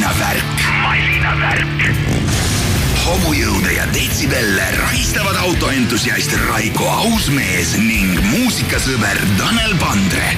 masinavärk. masinavärk. homujõude ja detsibelle rahistavad autoentusiast Raiko Ausmees ning muusikasõber Tanel Pandre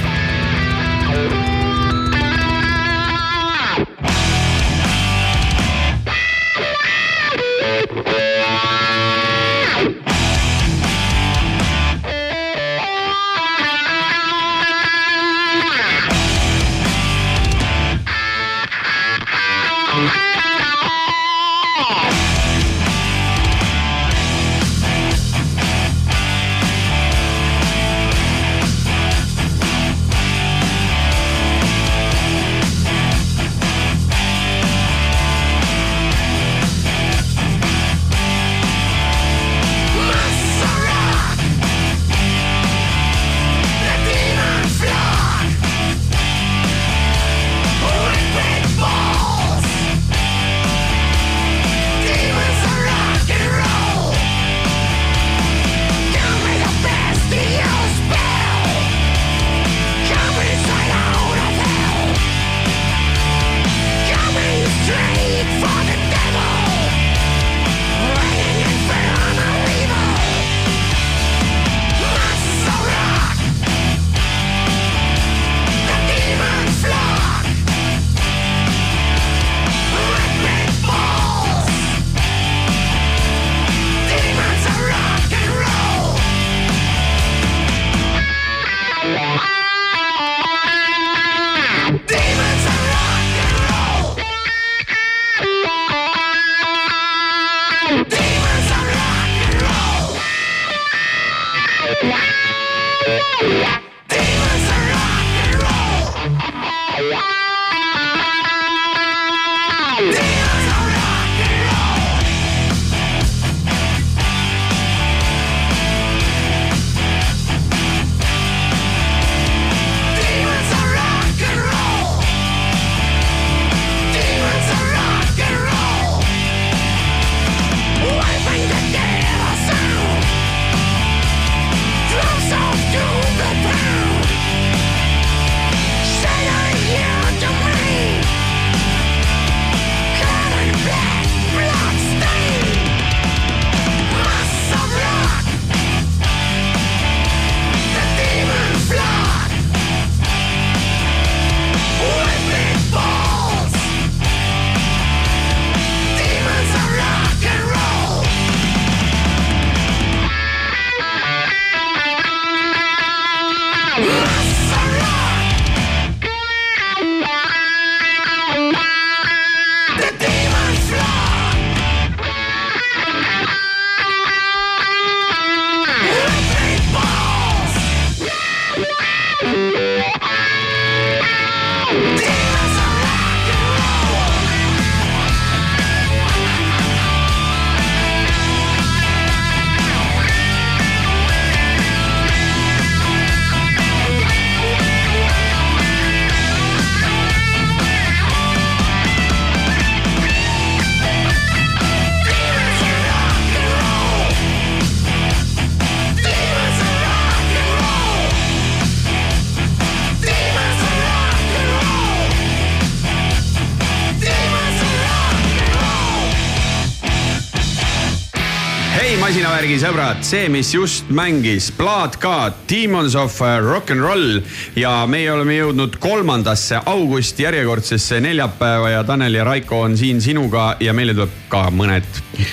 masinavärgi sõbrad, see, mis just mängis, plaat ka, Demons of Rock n Roll. Ja meie oleme jõudnud kolmandasse augusti järjekordsesse neljapäeva ja Tanel ja Raiko on siin sinuga ja meile tuleb ka mõned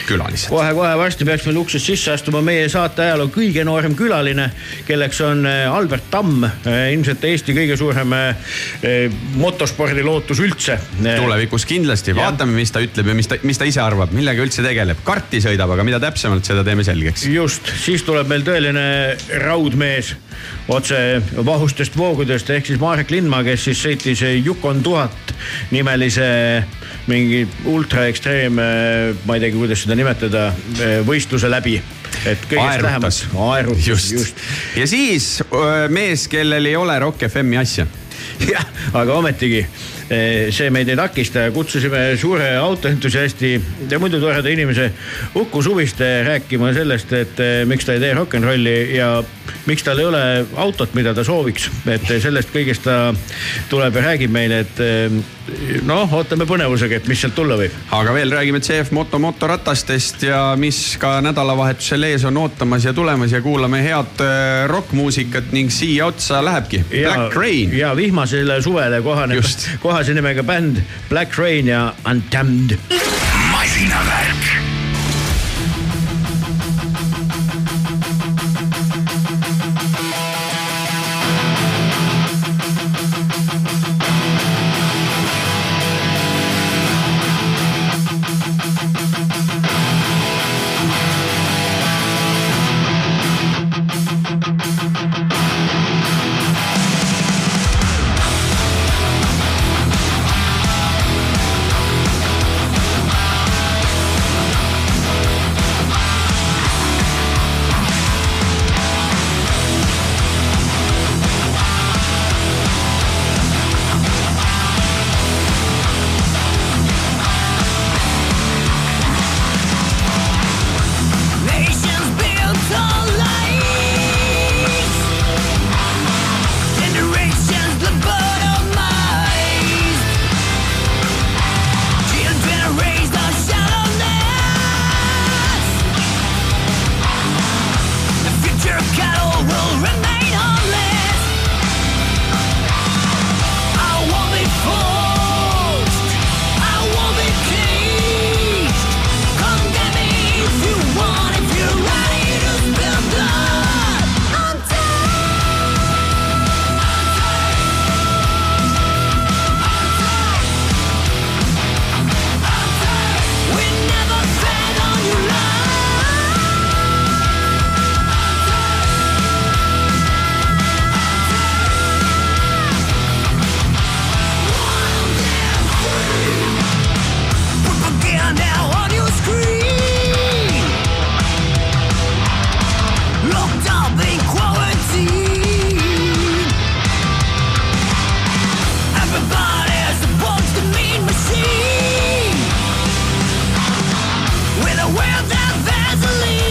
külalised. kohe-kohe varsti peaks meil uksest sisse astuma meie saate ajaloo kõige noorem külaline, kelleks on äh, Albert Tamm, ilmselt Eesti kõige suurem äh, motospordi lootus üldse. tulevikus kindlasti, vaatame, mis ta ütleb ja mis ta, mis ta ise arvab, millega üldse tegeleb. karti sõidab, aga mida täpsemalt, seda teeme selgeks. just, siis tuleb meil tõeline raudmees otse vahustest voogudest ehk siis Marek Lindmaa, kes siis sõitis Yukon tuhat nimelise mingi ultra ekstreem, ma ei teagi, kuidas seda nimetada, võistluse läbi. et kõigest lähemas. aerutas, just, just.. ja siis mees, kellel ei ole Rock FM-i asja jah, aga ometigi eh, see meid ei takista ja kutsusime suure autoentusiasti ja muidu toreda inimese Uku Suviste rääkima sellest, et eh, miks ta ei tee rock n rolli ja miks tal ei ole autot, mida ta sooviks. et sellest kõigest ta tuleb ja räägib meile, et noh, ootame põnevusega, et mis sealt tulla võib. aga veel räägime CF Moto motoratastest ja mis ka nädalavahetusel ees on ootamas ja tulemas ja kuulame head äh, rokkmuusikat ning siia otsa lähebki. Black Rain. ja vihmasele suvele kohane, kohase nimega bänd Black Rain ja Undamned. masinavärk Well, that Vaseline.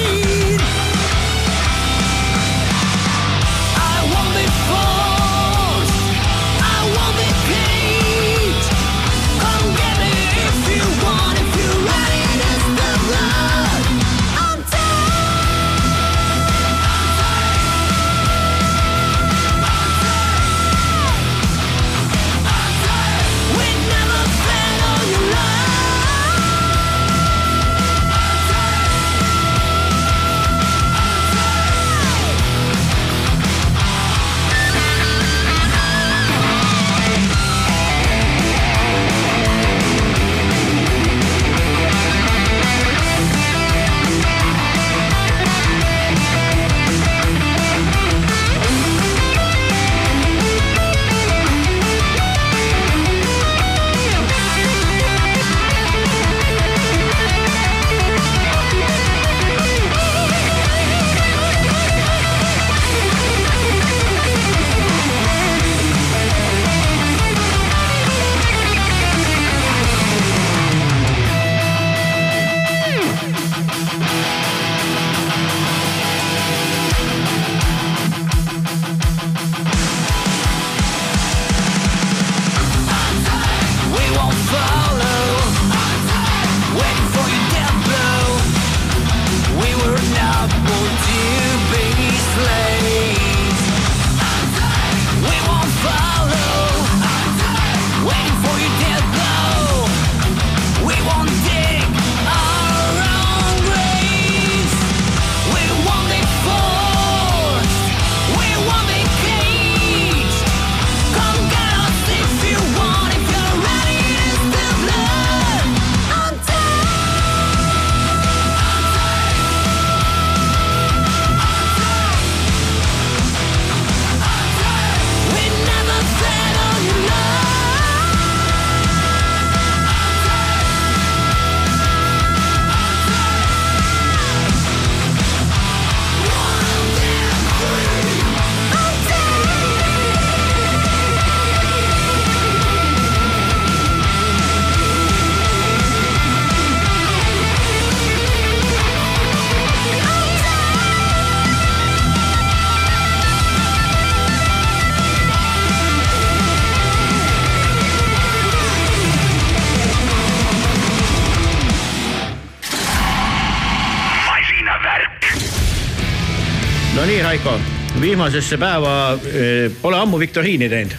Nii, Raiko, vihmasesse päeva eh, pole ammu viktoriini teinud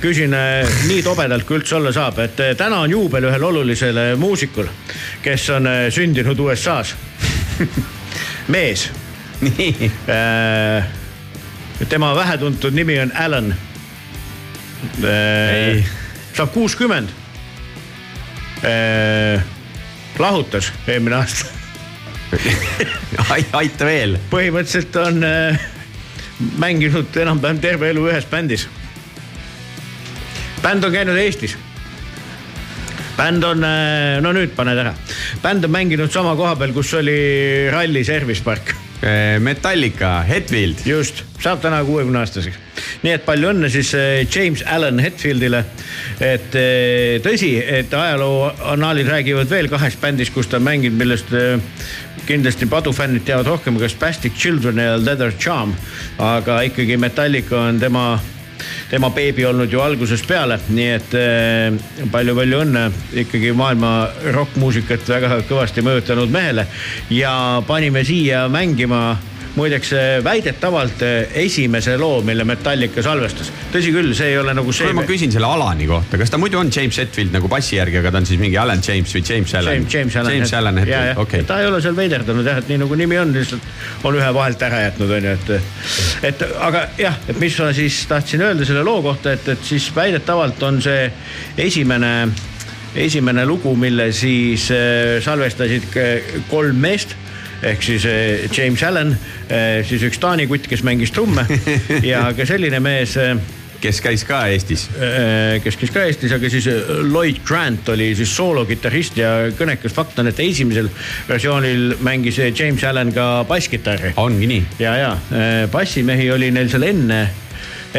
küsin eh, nii tobedalt, kui üldse olla saab, et eh, täna on juubel ühel olulisel muusikul, kes on sündinud USA-s mees. nii. tema vähetuntud nimi on Alan. saab kuuskümmend. lahutas eelmine aasta aita veel. põhimõtteliselt on äh, mänginud enam-vähem terve elu ühes bändis. bänd on käinud Eestis. bänd on äh,, no nüüd pane tähe, bänd on mänginud sama koha peal, kus oli ralli service park äh, Metallica, Hetfield. just, saab täna kuuekümne aastaseks. Nii et palju õnne siis äh, James Allan Hetfieldile. et äh, tõsi, et ajaloo annaalid räägivad veel kahest bändist, kus ta on mänginud, millest kindlasti padufännid teavad rohkem kas Spastic Children ja Leather Charm, aga ikkagi Metallica on tema tema beebi olnud ju algusest peale, nii et palju-palju õnne ikkagi maailma rokkmuusikat väga kõvasti mõjutanud mehele. Ja panime siia mängima muideks väidetavalt eh, esimese loo, mille Metallica salvestas. tõsi küll, see ei ole nagu see. ma küsin selle Alani kohta, kas ta muidu on James Hetfield nagu bassi järgi, aga ta on siis mingi Alan James või James Allan? James, Allan. James Allan Hetfield, okei okay.. ta ei ole seal veiderdanud jah, et nii nagu nimi on, lihtsalt on ühe vahelt ära jätnud, on ju, et. et aga jah, et mis ma siis tahtsin öelda selle loo kohta, et, et siis väidetavalt on see esimene esimene lugu, mille siis äh, salvestasid kolm meest ehk siis eh, James Allan, eh, siis üks Taani kutt, kes mängis trumme ja ka selline mees eh, kes käis ka Eestis? kes käis ka Eestis, aga siis Lloyd Grant oli siis soolokitarrist ja kõnekas fakt on, et esimesel versioonil mängis James Allan ka basskitarri. ongi nii? ja, ja bassimehi oli neil seal enne,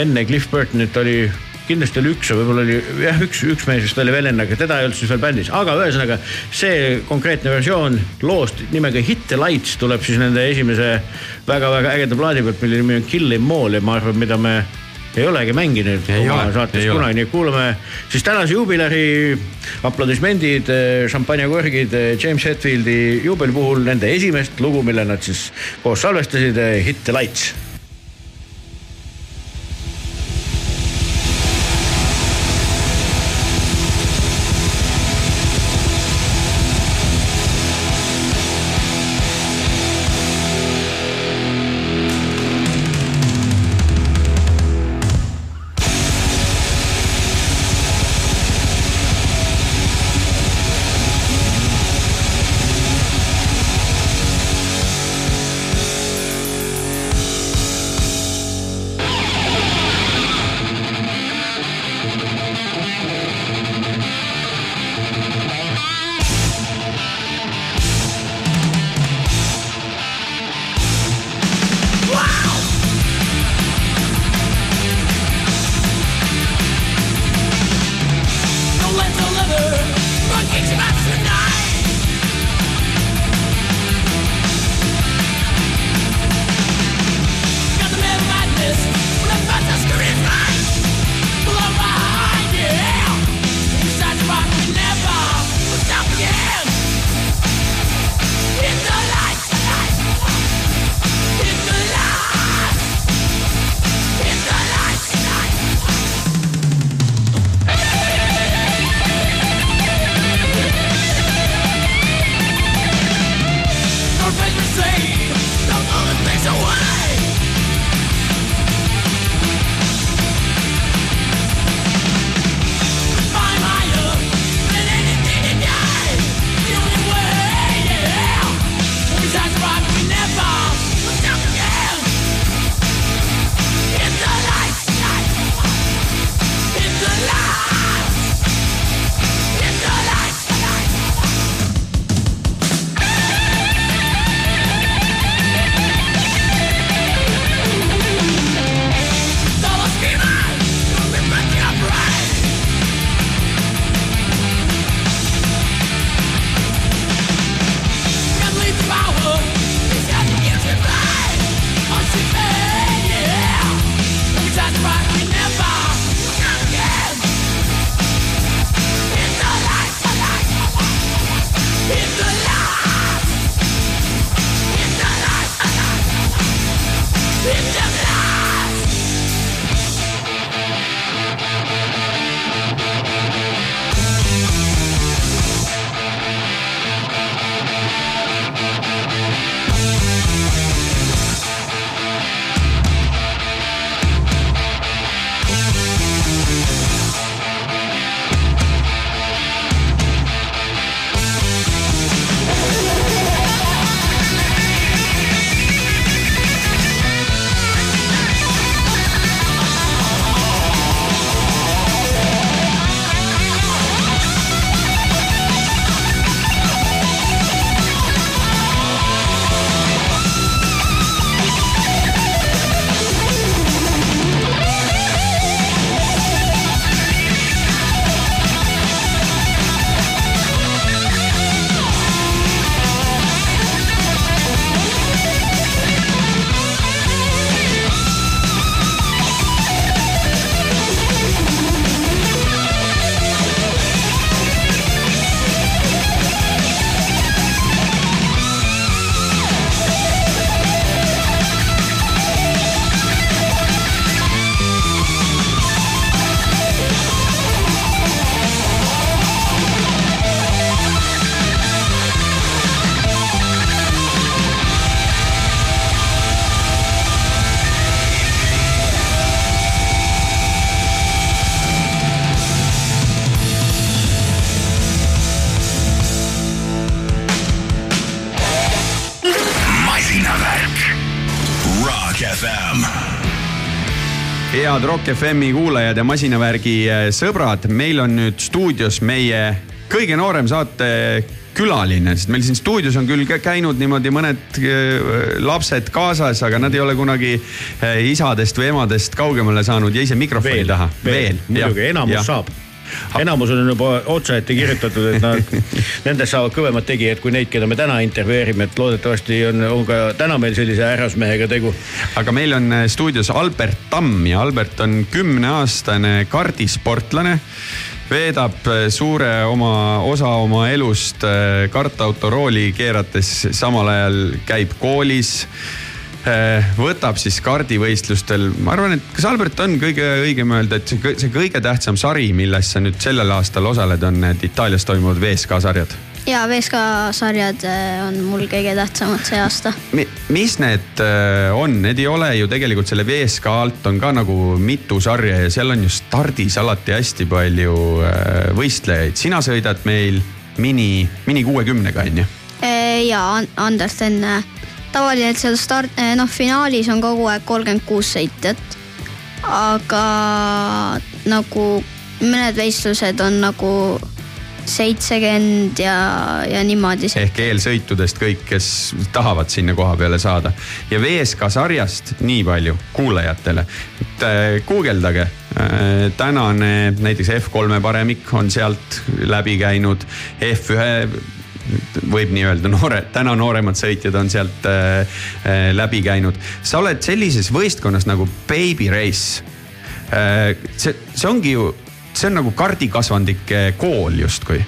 enne Cliff Burtonit oli kindlasti oli üks, võib-olla oli jah, üks, üks mees vist oli veel enne, aga teda ei olnud siis veel bändis, aga ühesõnaga see konkreetne versioon loost nimega Hit the Lights tuleb siis nende esimese väga-väga ägeda plaadi pealt, mille nimi on Kill em all ja ma arvan, mida me ei olegi mänginud oma saates kunagi, nii et kuulame siis tänase juubiläri aplodismendid, šampanjakorgid James Hetfieldi juubeli puhul nende esimest lugu, mille nad siis koos salvestasid, Hit the Lights Rock FM-i kuulajad ja masinavärgi äh, sõbrad, meil on nüüd stuudios meie kõige noorem saatekülaline, sest meil siin stuudios on küll käinud niimoodi mõned äh, lapsed kaasas, aga nad ei ole kunagi äh, isadest või emadest kaugemale saanud ja ise mikrofoni veel, taha. veel, muidugi enamus ja. saab enamus on juba otsa ette kirjutatud, et nad, nendest saavad kõvemad tegijad kui neid, keda me täna intervjueerime, et loodetavasti on, on ka täna meil sellise härrasmehega tegu. aga meil on äh, stuudios Albert Tamm ja Albert on kümneaastane kardisportlane veedab äh, suure oma osa oma elust äh, kartauto-rooli keerates, samal ajal käib koolis võtab siis kardivõistlustel, ma arvan, et kas Albert on kõige õigem öelda, et see, see kõige tähtsam sari, milles sa nüüd sellel aastal osaled, on need Itaalias toimuvad VSK sarjad? ja VSK sarjad äh, on mul kõige tähtsamad see aasta Mi,. mis need äh, on, need ei ole ju tegelikult selle VSK alt on ka nagu mitu sarja ja seal on ju stardis alati hästi palju võistlejaid. sina sõidad meil mini, mini kuuekümnega on ju? ja Andersen tavaliselt seal start, eh, noh finaalis on kogu aeg kolmkümmend kuus sõitjat. aga nagu mõned võistlused on nagu seitsekümmend ja, ja niimoodi. ehk eelsõitudest kõik, kes tahavad sinna koha peale saada. ja VSK sarjast nii palju kuulajatele, et äh, guugeldage äh,. tänane näiteks F3-e paremik on sealt läbi käinud, F1 võib nii öelda, noore, täna nooremad sõitjad on sealt äh, äh, läbi käinud. sa oled sellises võistkonnas nagu Baby Race äh,. see, see ongi ju, see on nagu kardikasvandike kool justkui.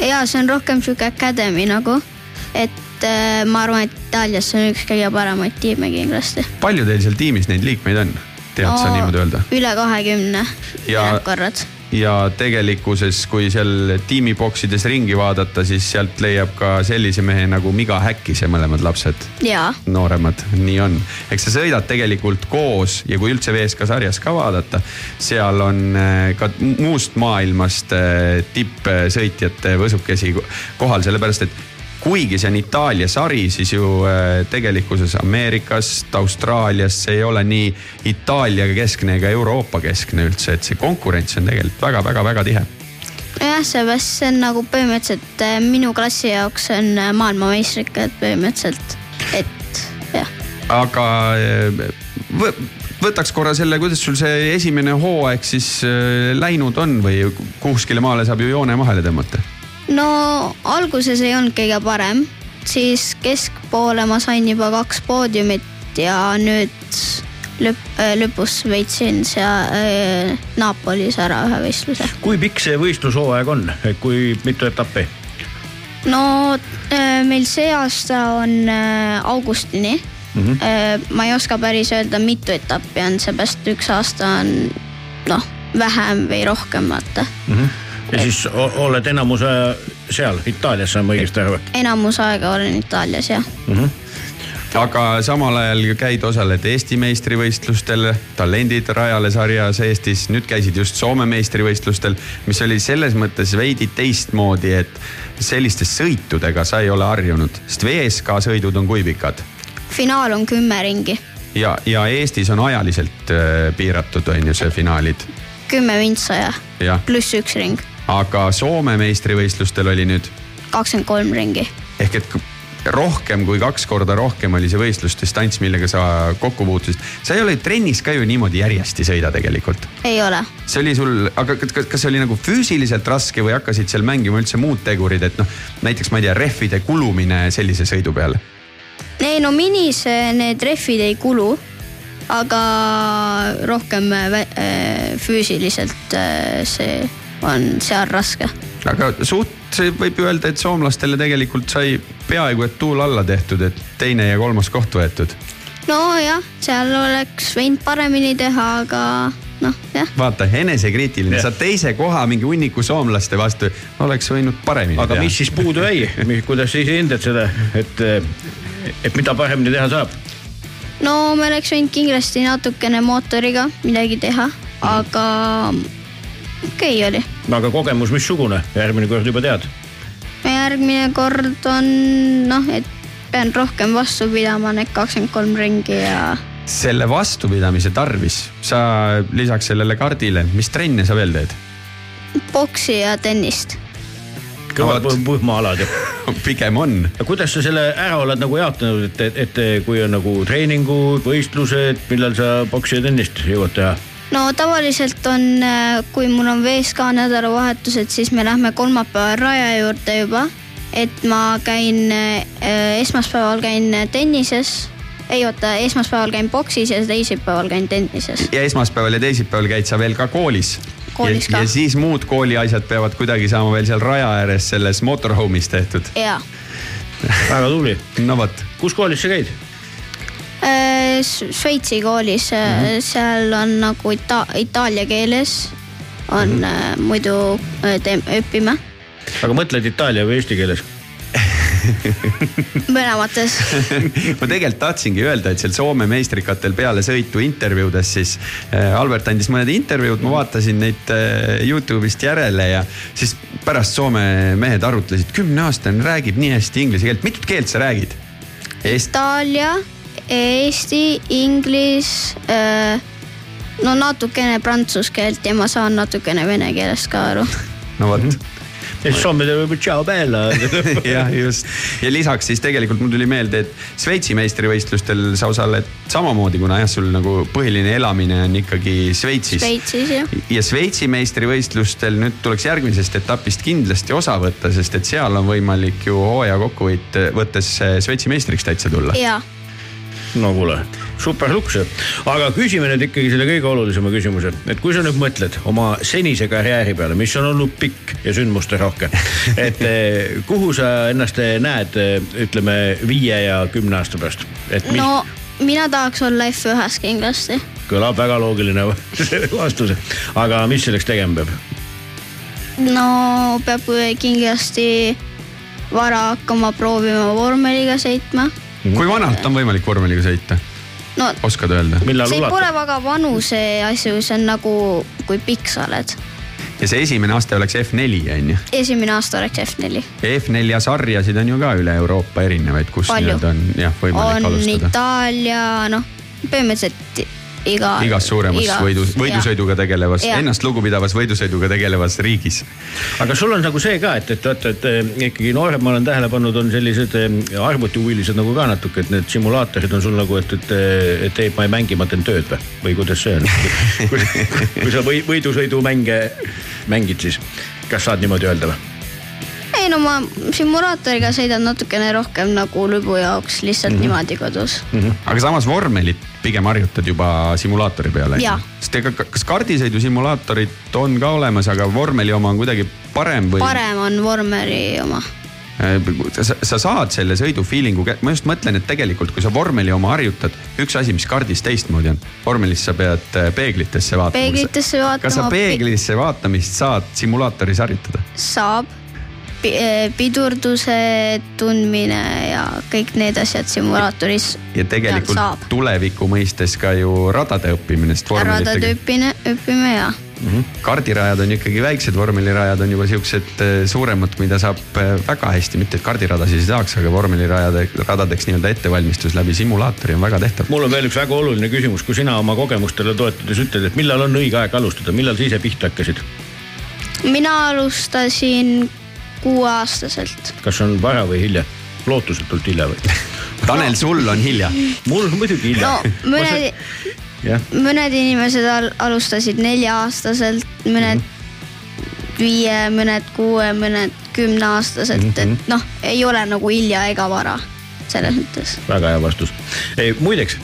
ja see on rohkem sihuke academy nagu, et äh, ma arvan, et Itaalias on üks kõige paremaid tiime kindlasti. palju teil seal tiimis neid liikmeid on? tead no, sa niimoodi öelda? üle kahekümne korrad ja tegelikkuses, kui seal tiimiboksides ringi vaadata, siis sealt leiab ka sellise mehe nagu Miga Häkkise mõlemad lapsed. nooremad, nii on. eks sa sõidad tegelikult koos ja kui üldse VSK sarjas ka vaadata, seal on äh, ka muust maailmast äh, tippsõitjate võsukesi kohal, sellepärast et kuigi see on Itaalia sari, siis ju äh, tegelikkuses Ameerikast, Austraaliast, see ei ole nii Itaalia keskne ega Euroopa keskne üldse, et see konkurents on tegelikult väga-väga-väga tihe jah, seepärast see on nagu põhimõtteliselt äh, minu klassi jaoks on äh, maailmameistrikad põhimõtteliselt, et jah. aga võtaks korra selle, kuidas sul see esimene hooaeg siis läinud on või kuskile maale saab ju joone vahele tõmmata no alguses ei olnud kõige parem, siis keskpoole ma sain juba kaks poodiumit ja nüüd lõpp, äh, lõpus võitsin seal äh, Napolis ära ühe võistluse. kui pikk see võistlushooaeg on, kui mitu etappi? no äh, meil see aasta on augustini mm. -hmm. Ma ei oska päris öelda, mitu etappi on, seepärast üks aasta on noh, vähem või rohkem vaata mm. -hmm ja siis oled enamuse seal Itaalias, saan ma õigesti aru? enamus aega olen Itaalias jah mm. -hmm aga samal ajal käid, osaled Eesti meistrivõistlustel, Talendid rajale sarjas Eestis, nüüd käisid just Soome meistrivõistlustel, mis oli selles mõttes veidi teistmoodi, et selliste sõitudega sa ei ole harjunud, sest VSK sõidud on kui pikad? finaal on kümme ringi. ja, ja Eestis on ajaliselt äh, piiratud, on ju see finaalid? kümme vintsaja pluss üks ring aga Soome meistrivõistlustel oli nüüd? kakskümmend kolm ringi. ehk et rohkem kui kaks korda rohkem oli see võistlusdistants, millega sa kokku puutusid. sa ei ole trennis ka ju niimoodi järjest ei sõida tegelikult. ei ole. see oli sul, aga kas, kas see oli nagu füüsiliselt raske või hakkasid seal mängima üldse muud tegurid, et noh, näiteks ma ei tea, rehvide kulumine sellise sõidu peal? ei no minis need rehvid ei kulu, aga rohkem äh, füüsiliselt äh, see on seal raske. aga suht, võib ju öelda, et soomlastele tegelikult sai peaaegu et tuul alla tehtud, et teine ja kolmas koht võetud. nojah, seal oleks võinud paremini teha, aga noh, jah. vaata, enesekriitiline, saad teise koha mingi hunniku soomlaste vastu, oleks võinud paremini aga teha. mis siis puudu jäi, kuidas sa ise hindad seda, et, et mida paremini teha saab? no me oleks võinud kindlasti natukene mootoriga midagi teha, aga okei okay oli. Aga kogemus missugune, järgmine kord juba tead? järgmine kord on noh, et pean rohkem vastu pidama need kakskümmend kolm ringi ja selle vastupidamise tarvis sa lisaks sellele kardile, mis trenne sa veel teed? boksi ja tennist. kõvad põhmaalad ju pigem on. kuidas sa selle ära oled nagu jaotanud, et, et, et kui on nagu treeningud, võistlused, millal sa boksi ja tennist jõuad teha? No tavaliselt on, kui mul on VSK nädalavahetused, siis me lähme kolmapäeval raja juurde juba. et ma käin, esmaspäeval käin tennises ei oota, esmaspäeval käin boksis ja teisipäeval käin tennises. ja esmaspäeval ja teisipäeval käid sa veel ka koolis? koolis ka. ja siis muud kooliasjad peavad kuidagi saama veel seal raja ääres selles motorhome'is tehtud. jaa. väga tubli. no vot. kus koolis sa käid? Äh, Šveitsi koolis mm, -hmm. seal on nagu ita itaalia keeles on mm -hmm. muidu õpime. aga mõtled itaalia või eesti keeles? mõlemates ma tegelikult tahtsingi öelda, et seal Soome meistrikatel peale sõitu intervjuudes siis äh, Albert andis mõned intervjuud, ma vaatasin neid äh, Youtube'ist järele ja siis pärast Soome mehed arutlesid, kümneaastane räägib nii hästi inglise keelt, mitut keelt sa räägid? Itaalia, Eesti, inglise äh, no natukene prantsuse keelt ja ma saan natukene vene keelest ka aru. no vot ja siis Soome tuleb tšau bella jah, just ja lisaks siis tegelikult mul tuli meelde, et Šveitsi meistrivõistlustel sa osaled samamoodi, kuna jah, sul nagu põhiline elamine on ikkagi Šveitsis. Šveitsis jah. ja Šveitsi meistrivõistlustel nüüd tuleks järgmisest etapist kindlasti osa võtta, sest et seal on võimalik ju hooaja kokkuvõit võttes Šveitsi meistriks täitsa tulla. jaa no kuule, super luks. aga küsime nüüd ikkagi selle kõige olulisema küsimuse, et kui sa nüüd mõtled oma senise karjääri peale, mis on olnud pikk ja sündmusterohke, et eh, kuhu sa ennast näed, ütleme viie ja kümne aasta pärast? Mis... no mina tahaks olla F1-s kindlasti. kõlab väga loogiline vastus, aga mis selleks tegema peab? no peab kindlasti vara hakkama proovima vormeliga sõitma. Kui vanalt on võimalik vormeliga sõita? no oskad öelda? see pole väga vanuse asju, see on nagu, kui pikk sa oled. ja see esimene aste oleks F4 on ju? esimene aasta oleks F4. ja F4 sarjasid on ju ka üle Euroopa erinevaid, kus nii-öelda on jah võimalik on alustada. on Itaalia, noh põhimõtteliselt iga. igas suuremas iga, võidu, võidusõiduga tegelevas, ennast lugupidavas võidusõiduga tegelevas riigis. aga sul on nagu see ka, et, et vaata, et ikkagi noored, ma olen tähele pannud, on sellised arvutihuvilised nagu ka natuke, et need simulaatorid on sul nagu, et, et, et ei, ma ei mängi, ma teen tööd või, või kuidas see on kui, kui sa või, võidusõidumänge mängid, siis kas saad niimoodi öelda või? Ei no ma simulaatoriga sõidan natukene rohkem nagu lõbu jaoks lihtsalt mm -hmm. niimoodi kodus mm. -hmm. aga samas vormelit pigem harjutad juba simulaatori peale? sest ega kas kardisõidu simulaatorid on ka olemas, aga vormeli oma on kuidagi parem või? parem on vormeli oma äh, sa, sa saad selle sõidu feeling'u, ma just mõtlen, et tegelikult, kui sa vormeli oma harjutad, üks asi, mis kardis teistmoodi on, vormelis sa pead äh, peeglitesse vaatama. peeglitesse vaatama. kas sa peeglisse vaatamist saad simulaatoris harjutada? saab pidurduse tundmine ja kõik need asjad simulaatoris. ja tegelikult tuleviku mõistes ka ju radade õppimine, sest vormelitega. radade õppimine, õppime ja mm. -hmm. kardirajad on ikkagi väiksed, vormelirajad on juba siuksed eh, suuremad, mida saab eh, väga hästi, mitte et kardiradasid ei saaks, aga vormelirajade, radadeks nii-öelda ettevalmistus läbi simulaatori on väga tehtav. mul on veel üks väga oluline küsimus, kui sina oma kogemustele toetudes ütled, et millal on õige aeg alustada, millal sa ise pihta hakkasid? mina alustasin kuueaastaselt. kas on vara või hilja? lootusetult hilja või? Tanel sul on hilja. mul on muidugi hilja. no mõned, mõned inimesed al alustasid nelja-aastaselt, mõned mm -hmm. viie, mõned kuue, mõned kümneaastaselt mm, -hmm. et noh, ei ole nagu hilja ega vara selles mõttes. väga hea vastus. muideks,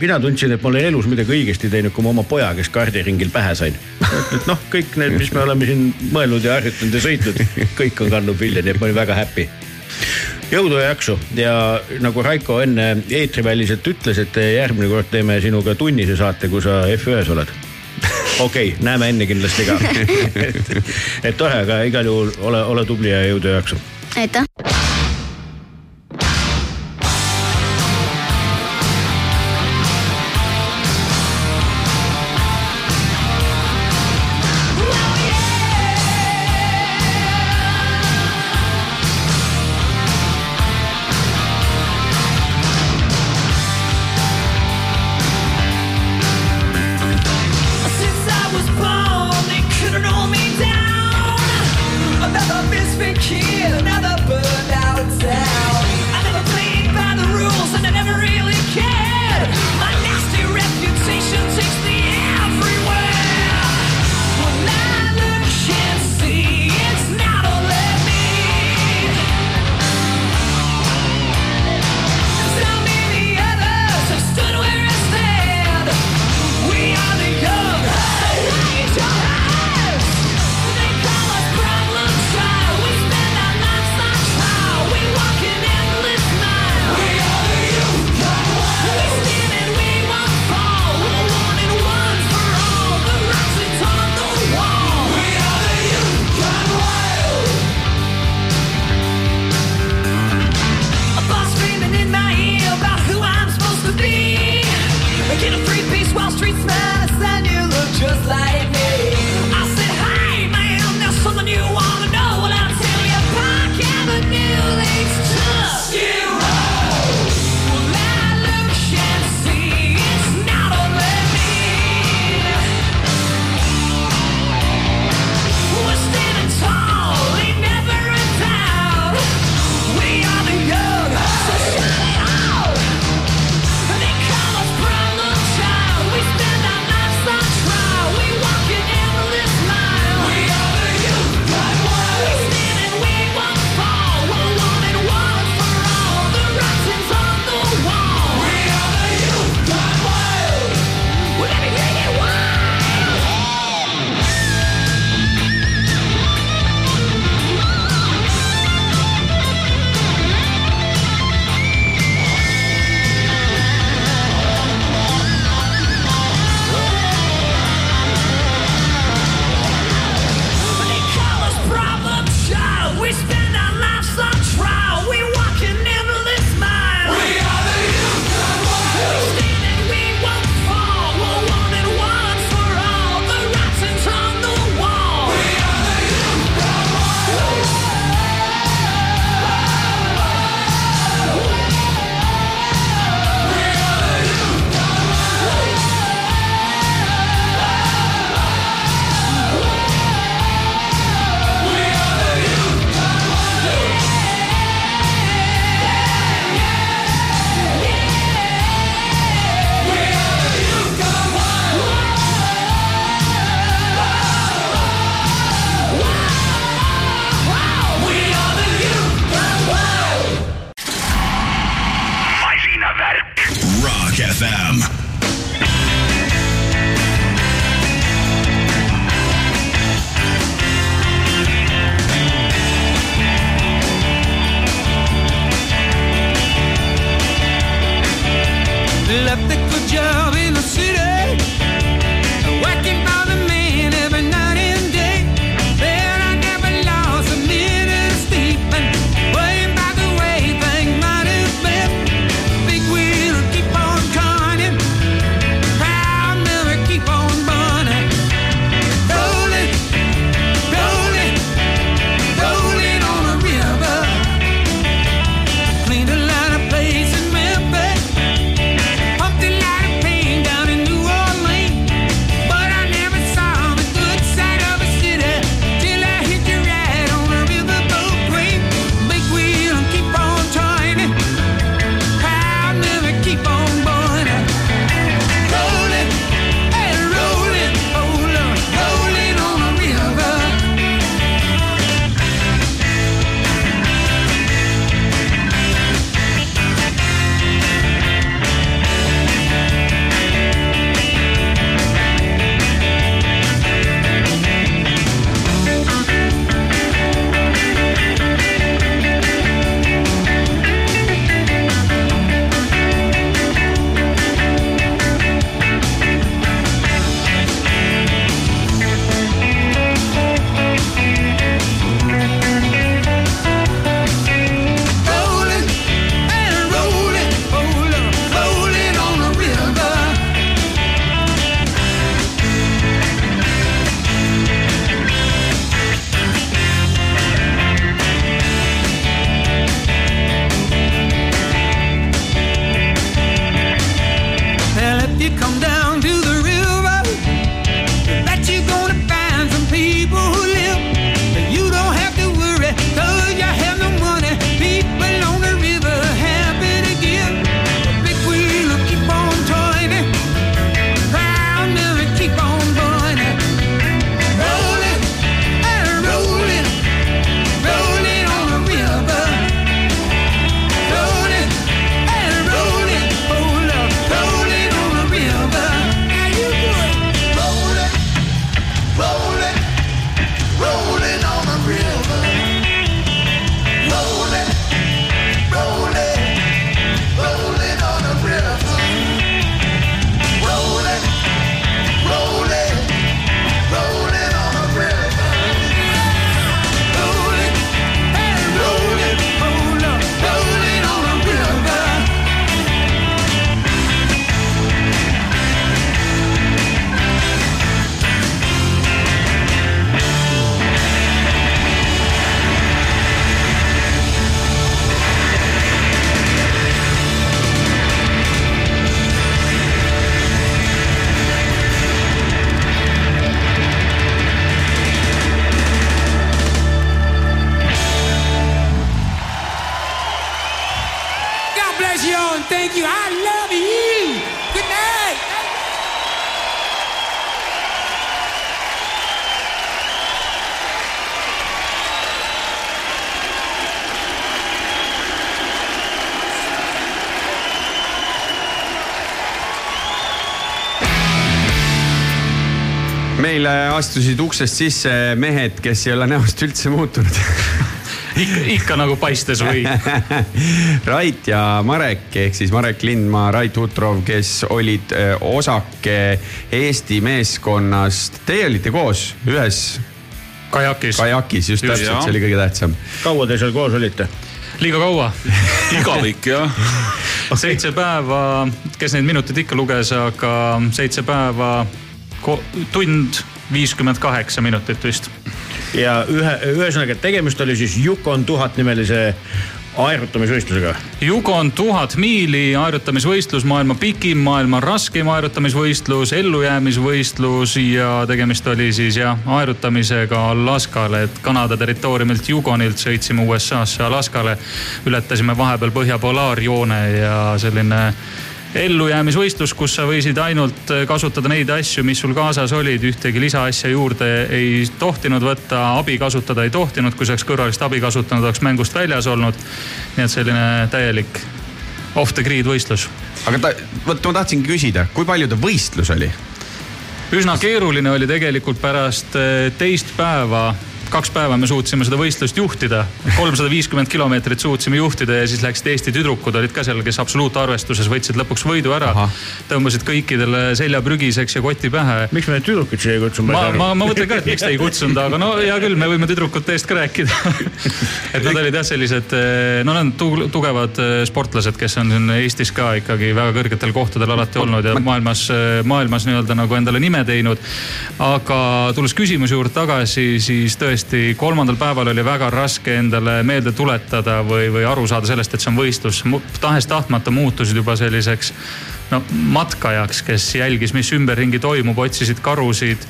mina tundsin, et ma olen elus midagi õigesti teinud, kui ma oma poja, kes kardiringil pähe sain. et noh, kõik need, mis me oleme siin mõelnud ja harjutanud ja sõitnud, kõik on kandnud vilja, nii et ma olin väga happy jõudu ja jaksu ja nagu Raiko enne eetriväliselt ütles, et järgmine kord teeme sinuga tunnise saate, kui sa F1-s oled. okei okay,, näeme enne kindlasti ka et, et tore, aga igal juhul ole, ole tubli ja jõudu ja jaksu. aitäh. Astusid uksest sisse mehed, kes ei ole näost üldse muutunud ikka, ikka nagu paistes või Rait ja Marek ehk siis Marek Lindmaa, Rait Utrov, kes olid osake Eesti meeskonnast. Teie olite koos ühes kajakis. kajakis, just täpselt, see oli kõige tähtsam. kaua te seal koos olite? liiga kaua igavik jah. seitse päeva, kes neid minuteid ikka luges, aga seitse päeva, tund viiskümmend kaheksa minutit vist. ja ühe, ühesõnaga tegemist oli siis Yukon tuhat nimelise aerutamisvõistlusega. Yukon tuhat miili aerutamisvõistlus, maailma pikim, maailma raskem aerutamisvõistlus, ellujäämisvõistlus ja tegemist oli siis jah, aerutamisega Alaskale, et Kanada territooriumilt Yukonilt sõitsime USA-sse Alaskale. ületasime vahepeal põhja polaarjoone ja selline ellujäämisvõistlus, kus sa võisid ainult kasutada neid asju, mis sul kaasas olid, ühtegi lisaasja juurde ei tohtinud võtta, abi kasutada ei tohtinud, kui sa oleks kõrvalist abi kasutanud, oleks mängust väljas olnud. nii et selline täielik off the grid võistlus. aga ta, vot ma tahtsingi küsida, kui palju ta võistlus oli? üsna keeruline oli tegelikult pärast eh, teist päeva kaks päeva me suutsime seda võistlust juhtida, kolmsada viiskümmend kilomeetrit suutsime juhtida ja siis läksid Eesti tüdrukud olid ka seal, kes absoluutarvestuses võtsid lõpuks võidu ära. tõmbasid kõikidele selja prügiseks ja koti pähe. miks me tüdrukuid siia ei kutsunud? ma, ma, ma mõtlen ka, et miks te ei kutsunud, aga no hea küll, me võime tüdrukute eest ka rääkida et nad olid jah sellised, no nad on tugevad eh, sportlased, kes on siin Eestis ka ikkagi väga kõrgetel kohtadel alati olnud ja maailmas, maailmas nii-öelda nagu endale nime teinud. aga tulles küsimuse juurde tagasi, siis tõesti tõesti kolmandal päeval oli väga raske endale meelde tuletada või, või aru saada sellest, et see on võistlus. tahes-tahtmata muutusid juba selliseks no matkajaks, kes jälgis, mis ümberringi toimub, otsisid karusid.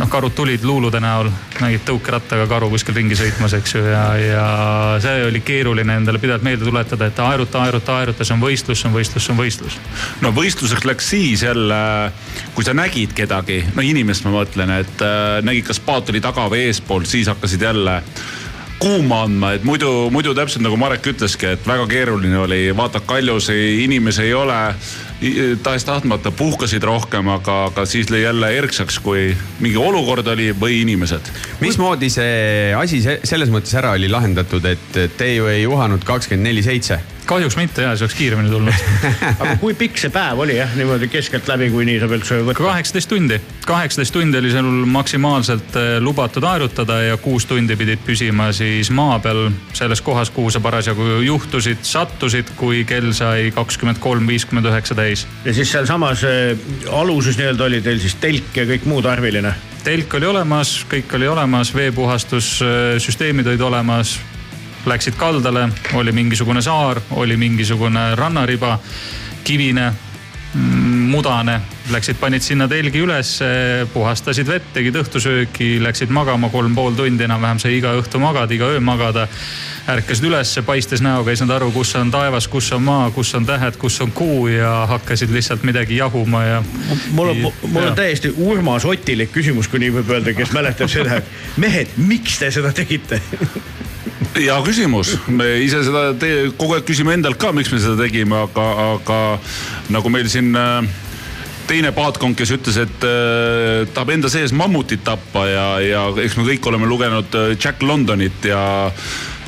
Noh, karud tulid luulude näol, nägid tõukerattaga karu kuskil ringi sõitmas, eks ju, ja, ja see oli keeruline endale pidevalt meelde tuletada, et aeruta, aeruta, aeruta, see on võistlus, see on võistlus, see on võistlus. no võistluseks läks siis jälle, kui sa nägid kedagi, no inimest ma mõtlen, et äh, nägid, kas paat oli taga või eespool, siis hakkasid jälle kuuma andma, et muidu, muidu täpselt nagu Marek ütleski, et väga keeruline oli, vaatad kaljusi, inimesi ei ole. tahes-tahtmata puhkasid rohkem, aga, aga siis lõi jälle erksaks, kui mingi olukord oli või inimesed. mismoodi see asi selles mõttes ära oli lahendatud, et te ju ei uhanud kakskümmend neli seitse? Kahjuks mitte ja see oleks kiiremini tulnud aga kui pikk see päev oli jah, niimoodi keskeltläbi, kui nii saab üldse võtta? kaheksateist tundi, kaheksateist tundi oli sul maksimaalselt eh, lubatud aerutada ja kuus tundi pidid püsima siis maa peal selles kohas, kuhu sa parasjagu juhtusid, sattusid, kui kell sai kakskümmend kolm, viiskümmend üheksa täis. ja siis sealsamas äh, aluses nii-öelda oli teil siis telk ja kõik muu tarviline? telk oli olemas, kõik oli olemas, veepuhastussüsteemid olid olemas läksid kaldale, oli mingisugune saar, oli mingisugune rannariba, kivine, mudane. Läksid, panid sinna telgi ülesse, puhastasid vett, tegid õhtusööki, läksid magama kolm pool tundi enam-vähem sai iga õhtu magada, iga öö magada. ärkasid ülesse, paistes näoga, ei saanud aru, kus on taevas, kus on maa, kus on tähed, kus on kuu ja hakkasid lihtsalt midagi jahuma ja. mul on, mul on täiesti Urmas Otilik küsimus, kui nii võib öelda, kes mäletab seda, et mehed, miks te seda tegite hea küsimus, me ise seda te, kogu aeg küsime endalt ka, miks me seda tegime, aga, aga nagu meil siin äh, teine paatkond, kes ütles, et äh, tahab enda sees mammutit tappa ja, ja eks me kõik oleme lugenud äh, Jack Londonit ja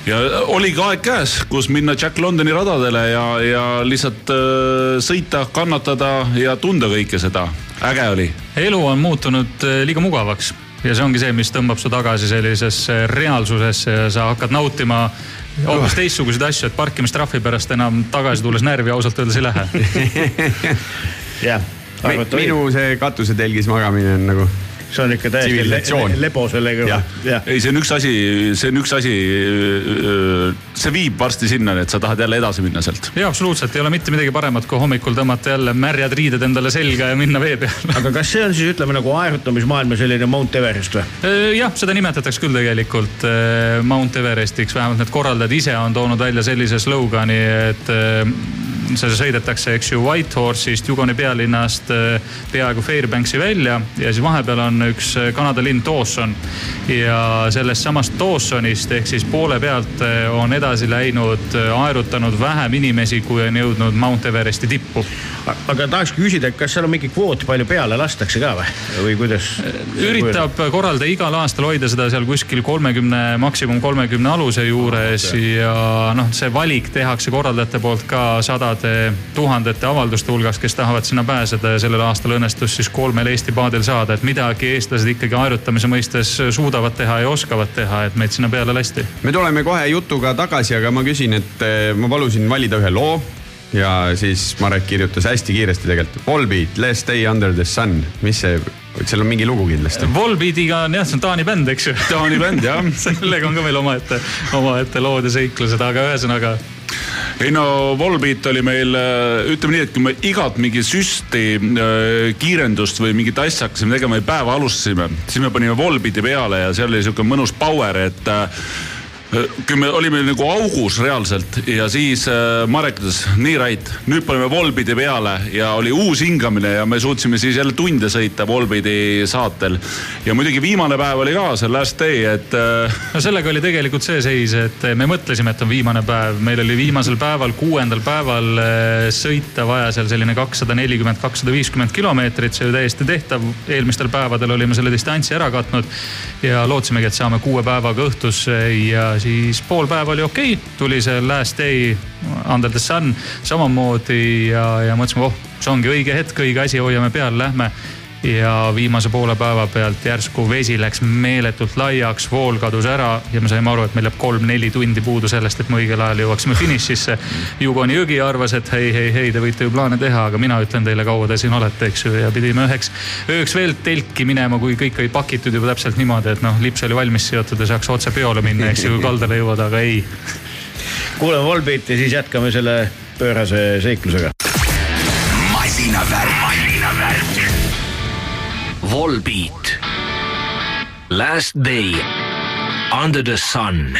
ja oligi aeg käes, kus minna Jack Londoni radadele ja, ja lihtsalt äh, sõita, kannatada ja tunda kõike seda. äge oli. elu on muutunud äh, liiga mugavaks ja see ongi see, mis tõmbab su tagasi sellisesse reaalsusesse ja sa hakkad nautima hoopis teistsuguseid asju, et parkimistrahvi pärast enam tagasi tulles närvi ausalt öeldes ei lähe. jah. minu see katusetelgis magamine on nagu see on ikka täiesti le le lebo sellega. ei, see on üks asi, see on üks asi. see viib varsti sinnani, et sa tahad jälle edasi minna sealt. ja absoluutselt ei ole mitte midagi paremat, kui hommikul tõmmata jälle märjad riided endale selga ja minna vee peale. aga kas see on siis ütleme nagu aerutamismaailma selline Mount Everest või? jah, seda nimetatakse küll tegelikult Mount Everestiks, vähemalt need korraldajad ise on toonud välja sellise slogani, et see sõidetakse, eks ju, Whitehorse'ist, Yukoni pealinnast peaaegu Fairbanksi välja ja siis vahepeal on üks Kanada linn Dawson. ja sellest samast Dawsonist ehk siis poole pealt on edasi läinud, aerutanud vähem inimesi, kui on jõudnud Mount Everesti tippu. aga tahaks küsida, et kas seal on mingi kvoot, palju peale lastakse ka või, või kuidas? üritab korraldaja igal aastal hoida seda seal kuskil kolmekümne, maksimum kolmekümne aluse juures ja noh, see valik tehakse korraldajate poolt ka sadade tuhandete avalduste hulgas, kes tahavad sinna pääseda ja sellel aastal õnnestus siis kolmel Eesti paadil saada, et midagi eestlased ikkagi aerutamise mõistes suudavad teha ja oskavad teha, et meid sinna peale lasti. me tuleme kohe jutuga tagasi, aga ma küsin, et eh, ma palusin valida ühe loo ja siis Marek kirjutas hästi kiiresti tegelikult. Volbeat, Let's stay under the sun, mis see, seal on mingi lugu kindlasti. Volbeatiga on jah, see on Taani bänd, eks ju. Taani bänd jah sellega on ka meil omaette, omaette lood ja seiklused, aga ühesõnaga ei no Volbeat oli meil, äh, ütleme nii, et kui me igat mingi süsti äh, kiirendust või mingit asja hakkasime tegema ja päeva alustasime, siis me panime Volbeati peale ja seal oli sihuke mõnus power, et äh, kui me olime nagu augus reaalselt ja siis äh, Marek ütles, nii Rait, nüüd paneme Volbidi peale ja oli uus hingamine ja me suutsime siis jälle tunde sõita Volbidi saatel. ja muidugi viimane päev oli ka see last day, et äh.... no sellega oli tegelikult see seis, et me mõtlesime, et on viimane päev, meil oli viimasel päeval, kuuendal päeval äh, sõita vaja seal selline kakssada nelikümmend, kakssada viiskümmend kilomeetrit, see oli täiesti tehtav. eelmistel päevadel olime selle distantsi ära katnud ja lootsimegi, et saame kuue päevaga õhtusse ja siis pool päeva oli okei okay., tuli see last day under the sun samamoodi ja, ja mõtlesime, oh, see ongi õige hetk, õige asi, hoiame peal, lähme ja viimase poole päeva pealt järsku vesi läks meeletult laiaks, vool kadus ära ja me saime aru, et meil jääb kolm-neli tundi puudu sellest, et me õigel ajal jõuaksime finišisse. Jugoni jõgi arvas, et hei, hei, hei, te võite ju plaane teha, aga mina ütlen teile, kaua te siin olete, eks ju, ja pidime üheks ööks veel telki minema, kui kõik oli pakitud juba täpselt niimoodi, et noh, lips oli valmis seotud ja saaks otse peole minna, eks ju, kui kaldale jõuad, aga ei. kuulame Volbeati, siis jätkame selle pöörase seiklusega. Volbeat. Last Day Under the Sun.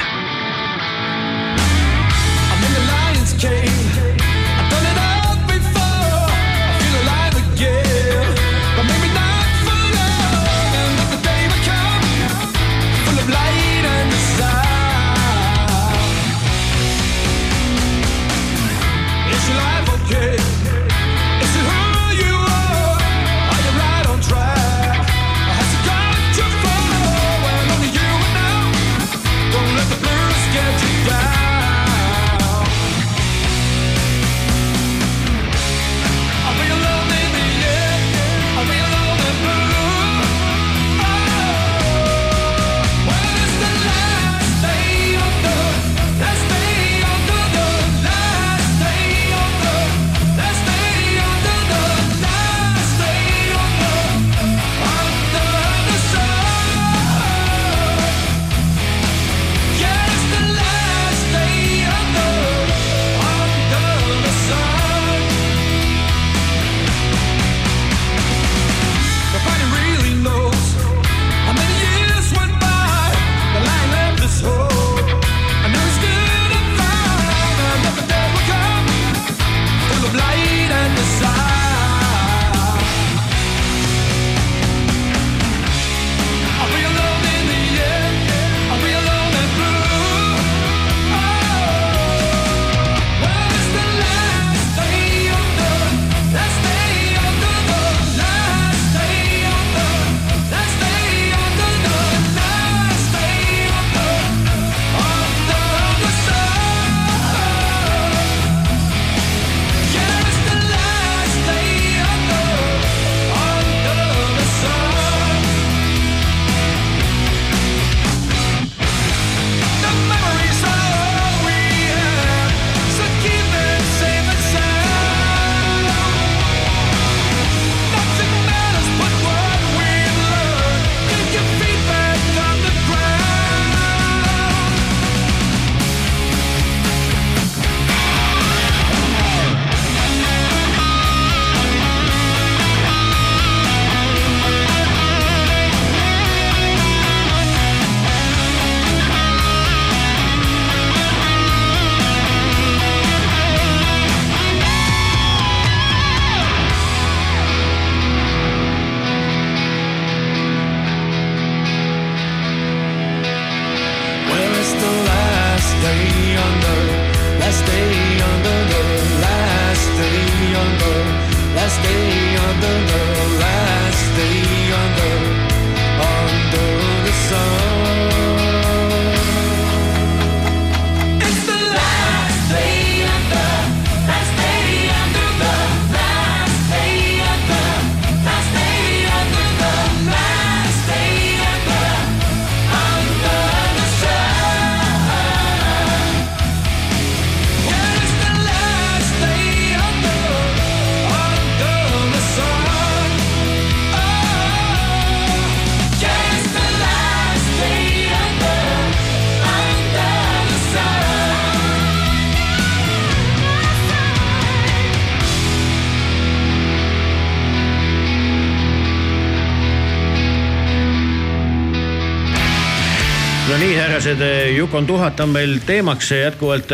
härrased, Yukon tuhat on meil teemaks jätkuvalt.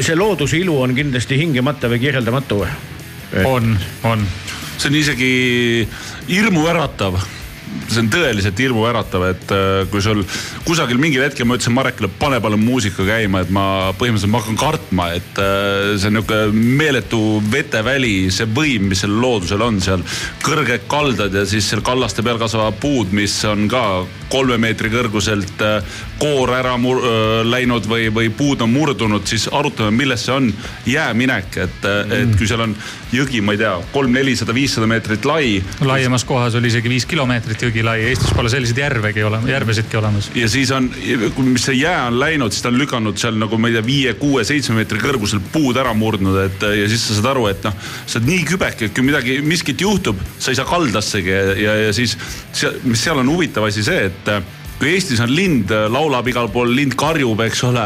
see looduse ilu on kindlasti hingemata või kirjeldamatu. on, on. see on isegi hirmuäratav see on tõeliselt hirmuäratav, et äh, kui sul kusagil mingil hetkel ma ütlesin Marekile, pane palun muusika käima, et ma põhimõtteliselt ma hakkan kartma, et äh, see on nihuke meeletu veteväli, see võim, mis sellel loodusel on seal. kõrged kaldad ja siis seal kallaste peal kasvavad puud, mis on ka kolme meetri kõrguselt äh, koor ära mur-, läinud või, või puud on murdunud, siis arutame, milles see on jääminek, et, et kui seal on jõgi, ma ei tea, kolm, nelisada, viissada meetrit lai laiemas kohas oli isegi viis kilomeetrit jõgi lai, Eestis pole selliseid järvegi olema, järvesidki olemas. ja siis on, mis see jää on läinud, siis ta on lükanud seal nagu ma ei tea, viie, kuue, seitsme meetri kõrgusel puud ära murdnud, et ja siis sa saad aru, et noh, sa oled nii kübeke, et kui midagi, miskit juhtub, sa ei saa kaldassegi ja, ja, ja siis mis seal on huvitav asi see, et kui Eestis on lind, laulab igal pool, lind karjub, eks ole,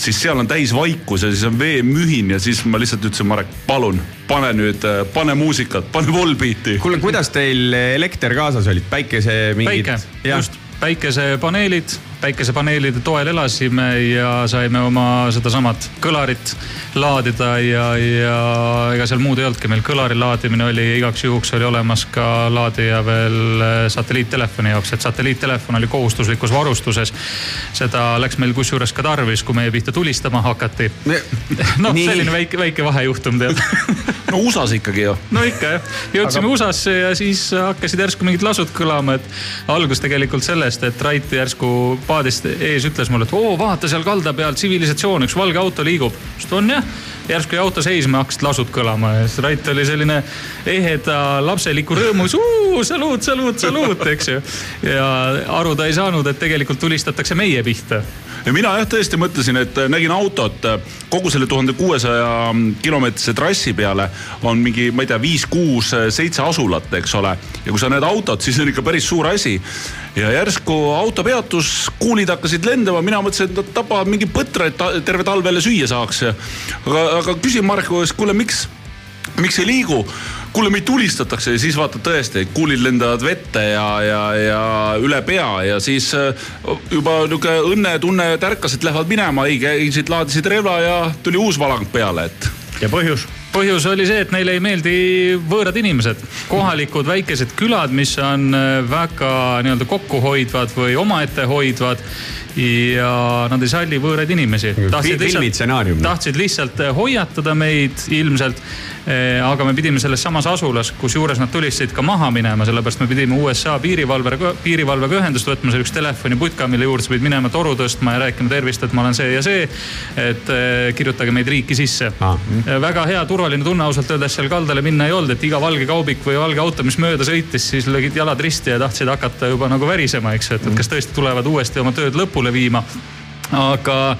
siis seal on täis vaikus ja siis on veemühin ja siis ma lihtsalt ütlesin, Marek, palun pane nüüd, pane muusikat, pane Volbeati. kuule, kuidas teil elekter kaasas olid, päikese mingid? päike, just, päikesepaneelid, päikesepaneelide toel elasime ja saime oma sedasamat kõlarit laadida ja, ja ega seal muud ei olnudki, meil kõlari laadimine oli igaks juhuks oli olemas ka laadija veel äh, satelliittelefoni jaoks, et satelliittelefon oli kohustuslikus varustuses. seda läks meil kusjuures ka tarvis, kui meie pihta tulistama hakati. noh, selline väike, väike vahejuhtum tead no USA-s ikkagi ju. no ikka jah, jõudsime Aga... USA-sse ja siis hakkasid järsku mingid lasud kõlama, et algus tegelikult sellest, et Rait järsku paadist ees ütles mulle, et oo vaata seal kalda peal tsivilisatsioon, üks valge auto liigub. ütlesin, on jah, järsku jäi auto seisma, hakkasid lasud kõlama ja siis Rait oli selline eheda lapseliku rõõmus, saluut, saluut, saluut, eks ju. ja aru ta ei saanud, et tegelikult tulistatakse meie pihta ja mina jah tõesti mõtlesin, et nägin autot kogu selle tuhande kuuesaja kilomeetrise trassi peale on mingi, ma ei tea, viis, kuus, seitse asulat, eks ole. ja kui sa näed autot, siis on ikka päris suur asi. Ja järsku auto peatus, kuulid hakkasid lendama, mina mõtlesin, et nad tapavad mingi põtra, et ta- terve talvele süüa saaks. aga, aga küsin Mareko käest, kuule, miks, miks ei liigu? kuule, meid tulistatakse ja siis vaatad tõesti, kuulid lendavad vette ja, ja, ja üle pea ja siis äh, juba nihuke õnnetunne tärkas, et lähevad minema, ei käisid, laadisid relva ja tuli uus valang peale, et. ja põhjus? Põhjus oli see, et neile ei meeldi võõrad inimesed, kohalikud väikesed külad, mis on äh, väga nii-öelda kokkuhoidvad või omaette hoidvad ja nad ei salli võõraid inimesi. tahtsid lihtsalt äh, hoiatada meid ilmselt. aga me pidime selles samas asulas, kusjuures nad tulistasid ka maha minema, sellepärast me pidime USA piirivalvega, piirivalvega ühendust võtma, see oli üks telefoniputka, mille juurde sa pidid minema toru tõstma ja rääkima tervist, et ma olen see ja see. et äh, kirjutage meid riiki sisse Ah. väga hea turvaline tunne ausalt öeldes seal kaldale minna ei olnud, et iga valge kaubik või valge auto, mis mööda sõitis, siis lõid jalad risti ja tahtsid hakata juba nagu värisema, eks ju, et, et kas tõesti tulevad uuesti oma tööd lõpule viima. Aga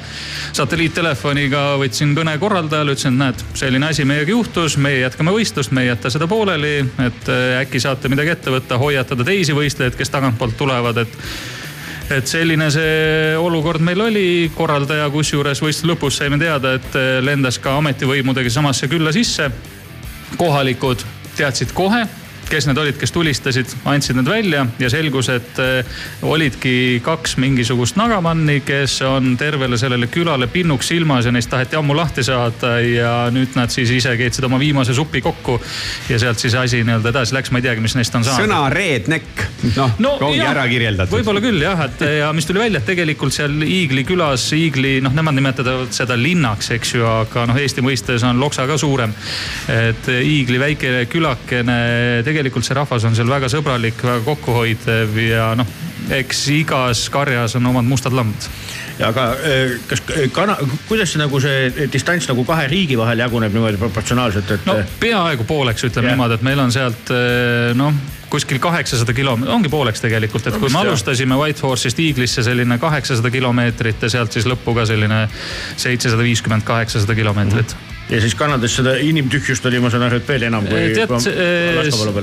satelliittelefoniga võtsin kõne korraldajale, ütlesin, et näed, selline asi meiega juhtus, meie jätkame võistlust, me ei jäta seda pooleli, et äh, äkki saate midagi ette võtta, hoiatada teisi võistlejaid, kes tagantpoolt tulevad, et et selline see olukord meil oli, korraldaja kusjuures võistluse lõpus saime teada, et äh, lendas ka ametivõimudega samasse külla sisse. kohalikud teadsid kohe, kes need olid, kes tulistasid, andsid need välja ja selgus, et äh, olidki kaks mingisugust nagamanni, kes on tervele sellele külale pinnuks silmas ja neist taheti ammu lahti saada ja nüüd nad siis ise keetsid oma viimase supi kokku. ja sealt siis asi nii-öelda edasi läks, ma ei teagi, mis neist on saanud. sõna redneck, noh no, ongi jah, ära kirjeldatud. võib-olla küll jah, et ja mis tuli välja, et tegelikult seal Iigli külas, Iigli noh, nemad nimetavad seda linnaks, eks ju, aga noh, Eesti mõistes on Loksa ka suurem. et Iigli väike külakene, tegelikult see rahvas on seal väga sõbralik, väga kokkuhoidev ja noh, eks igas karjas on omad mustad lambad aga eh, kas kana, kuidas see nagu see distants nagu kahe riigi vahel jaguneb niimoodi proportsionaalselt, et? no peaaegu pooleks, ütleme Jah. niimoodi, et meil on sealt eh, noh kuskil kaheksasada kilomeetrit, ongi pooleks tegelikult, et kui me alustasime Whitehorse'ist Eagle'isse selline kaheksasada kilomeetrit ja sealt siis lõppu ka selline seitsesada viiskümmend, kaheksasada kilomeetrit ja siis Kanadas seda inimtühjust oli, ma saan aru, et veel enam kui. tead,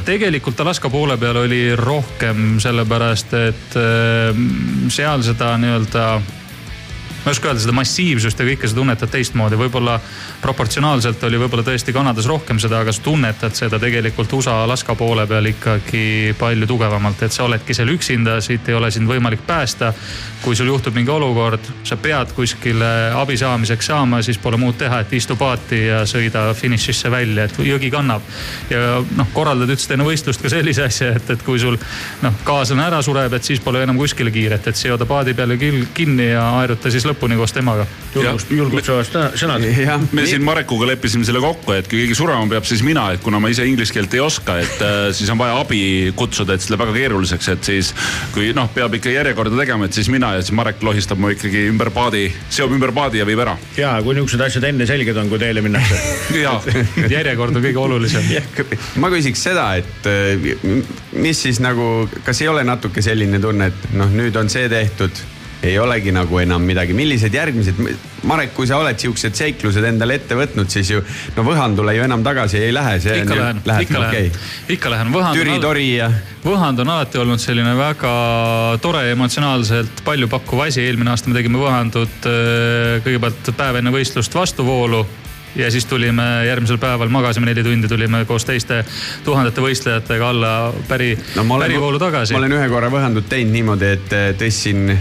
tegelikult Alaska poole peal oli rohkem sellepärast, et äh, seal seda nii-öelda ma ei oska öelda seda massiivsust ja kõike sa tunnetad teistmoodi, võib-olla proportsionaalselt oli võib-olla tõesti Kanadas rohkem seda, aga sa tunnetad seda tegelikult USA Alaska poole peal ikkagi palju tugevamalt, et sa oledki seal üksinda, siit ei ole sind võimalik päästa. kui sul juhtub mingi olukord, sa pead kuskile abi saamiseks saama, siis pole muud teha, et istu paati ja sõida finišisse välja, et jõgi kannab. ja noh, korraldad üldse enne võistlust ka sellise asja, et, et kui sul noh, kaaslane ära sureb, et siis pole enam kuskile kiiret, et seoda paadi peale kinni ja aeruta siis lõpuni koos temaga. julgust, julgustavad sõna- sõnad. me siin Marekuga leppisime selle kokku, et kui keegi surema peab, siis mina, et kuna ma ise inglise keelt ei oska, et äh, siis on vaja abi kutsuda, et see läheb väga keeruliseks, et siis kui noh, peab ikka järjekorda tegema, et siis mina ja siis Marek lohistab mu ikkagi ümber paadi, seob ümber paadi ja viib ära. ja kui niisugused asjad enne selged on, kui teele minnakse. ja järjekord on kõige olulisem. ma küsiks seda, et äh, mis siis nagu, kas ei ole natuke selline tunne, et noh, nüüd on see tehtud, ei olegi nagu enam midagi, millised järgmised, Marek, kui sa oled siuksed seiklused endale ette võtnud, siis ju no Võhandule ju enam tagasi ei lähe, ikka lähen, ikka lähen, ikka lähen. Türi-tori ja. Võhand on alati olnud selline väga tore emotsionaalselt palju pakkuv asi, eelmine aasta me tegime Võhandut äh, kõigepealt päev enne võistlust vastuvoolu ja siis tulime järgmisel päeval, magasime neli tundi, tulime koos teiste tuhandete võistlejatega alla päri no,, pärivoolu tagasi. ma olen ühe korra võhandut teinud niimoodi, et äh, tõstsin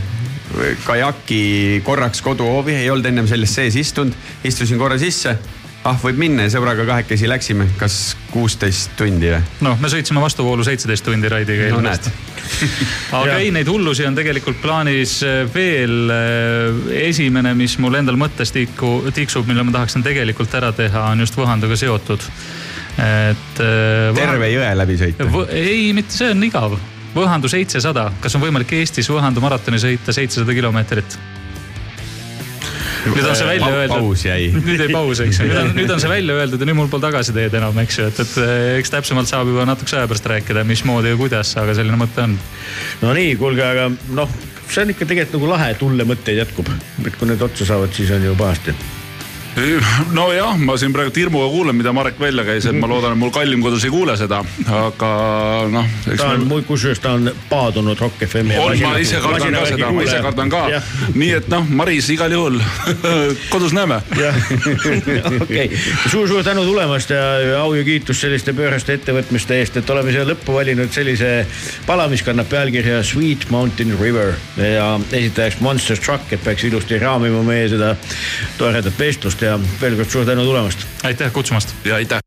kajaki korraks koduhoovi, ei olnud ennem selles sees istunud, istusin korra sisse ah, võib minna ja sõbraga kahekesi läksime, kas kuusteist tundi või? noh, me sõitsime vastuvoolu seitseteist tundi raidiga no, eelmine aasta. aga ei, neid hullusi on tegelikult plaanis veel. esimene, mis mul endal mõttes tiku, tiksub, mille ma tahaksin tegelikult ära teha, on just Võhanduga seotud. et. terve jõe läbi sõita? ei, mitte see on igav Võhandu seitsesada, kas on võimalik Eestis Võhandu maratoni sõita seitsesada kilomeetrit? nüüd on see välja öeldud. paus jäi. nüüd jäi paus, eks ju, nüüd on, nüüd on see välja öeldud ja nüüd mul pole tagasiteed enam, eks ju, et, et eks täpsemalt saab juba natukese aja pärast rääkida, mismoodi ja kuidas, aga selline mõte on. no nii, kuulge, aga noh, see on ikka tegelikult nagu lahe, et hulle mõtteid jätkub. et kui need otsa saavad, siis on ju pahasti nojah, ma siin praegu hirmuga kuulen, mida Marek välja käis, et ma loodan, et mul kallim kodus ei kuule seda, aga noh. ta on me..., kusjuures ta on paadunud Rock FM-i. on, ma ise kardan ka seda, ma ise kardan ka. nii et noh, Maris igal juhul kodus näeme. okei, suur-suur tänu tulemast ja au ja kiitus selliste pööraste ettevõtmiste eest, et oleme siia lõppu valinud sellise pala, mis kannab pealkirja Sweet Mountain River ja esitajaks Monster Truck, et peaks ilusti raamima meie seda toredat vestlust ja veel kord suur tänu tulemast. aitäh kutsumast. ja aitäh.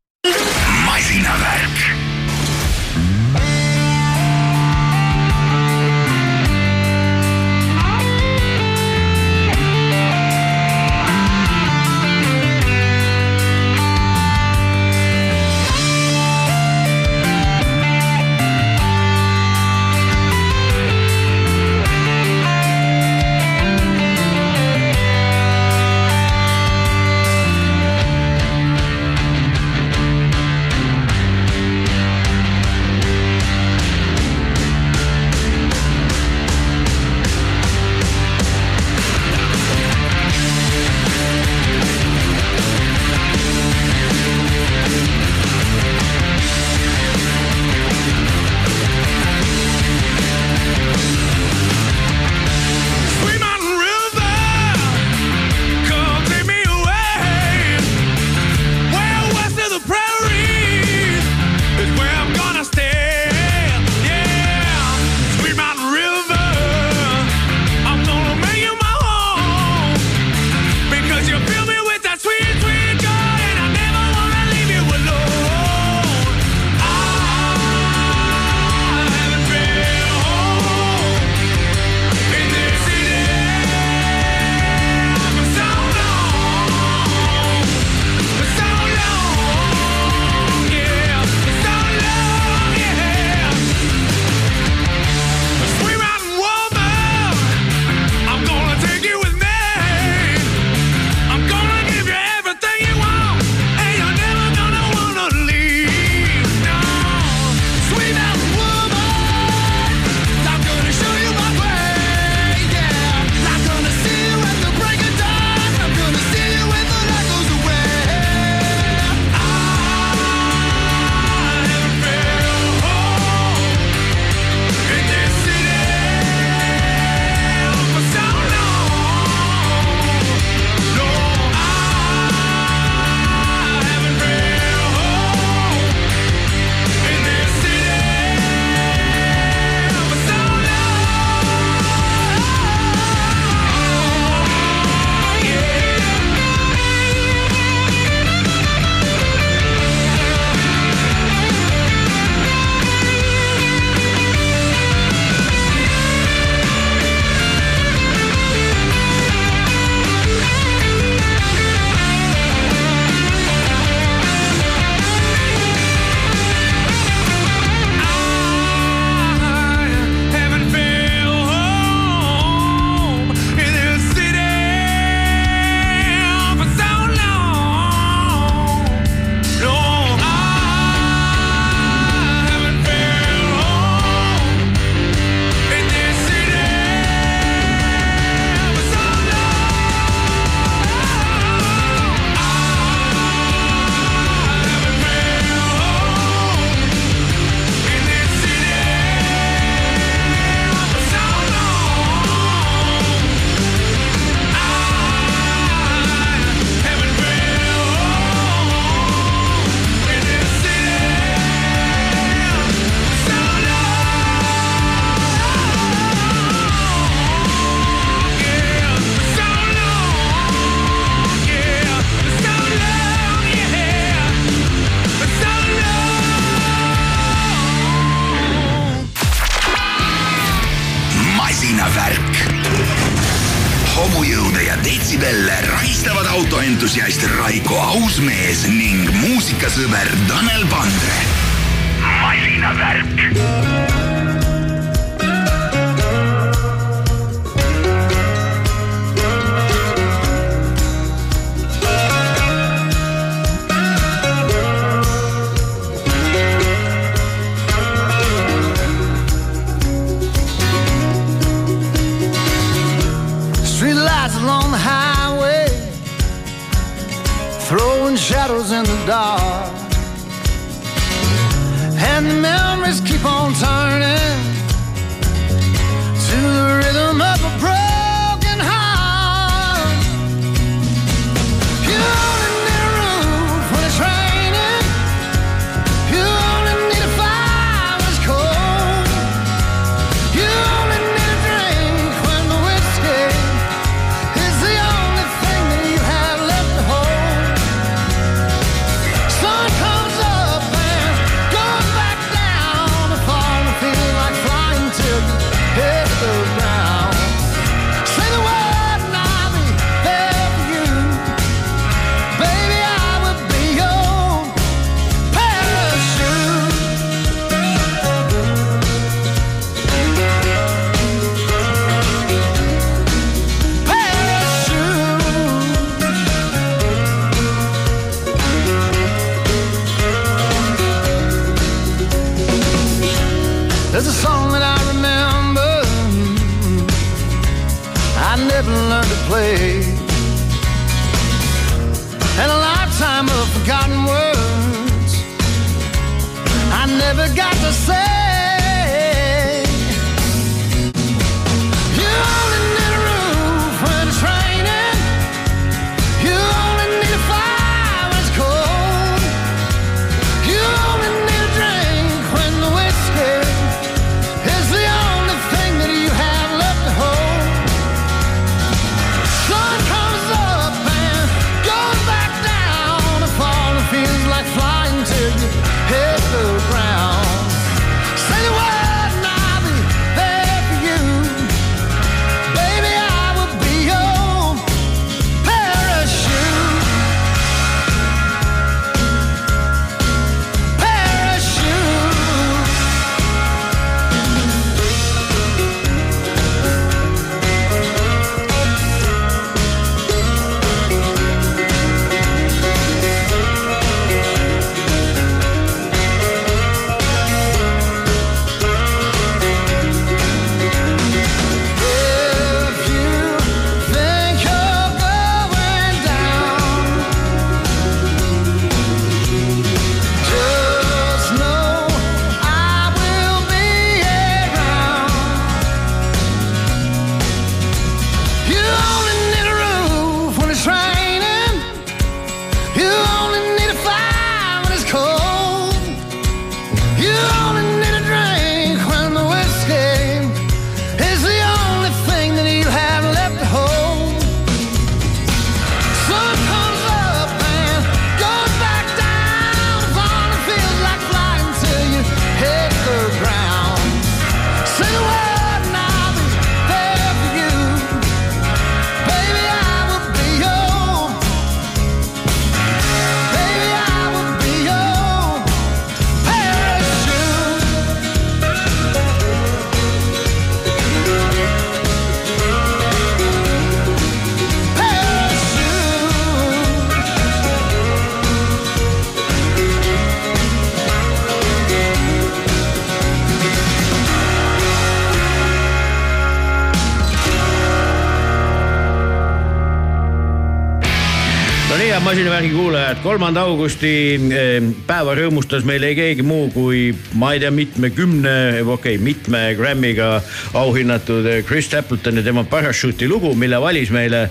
head, kolmanda augusti eh, päeva rõõmustas meil ei keegi muu kui ma ei tea, mitmekümne, okei okay,, mitme Grammy'ga auhinnatud eh, Chris Stapleton ja tema Parachute'i lugu, mille valis meile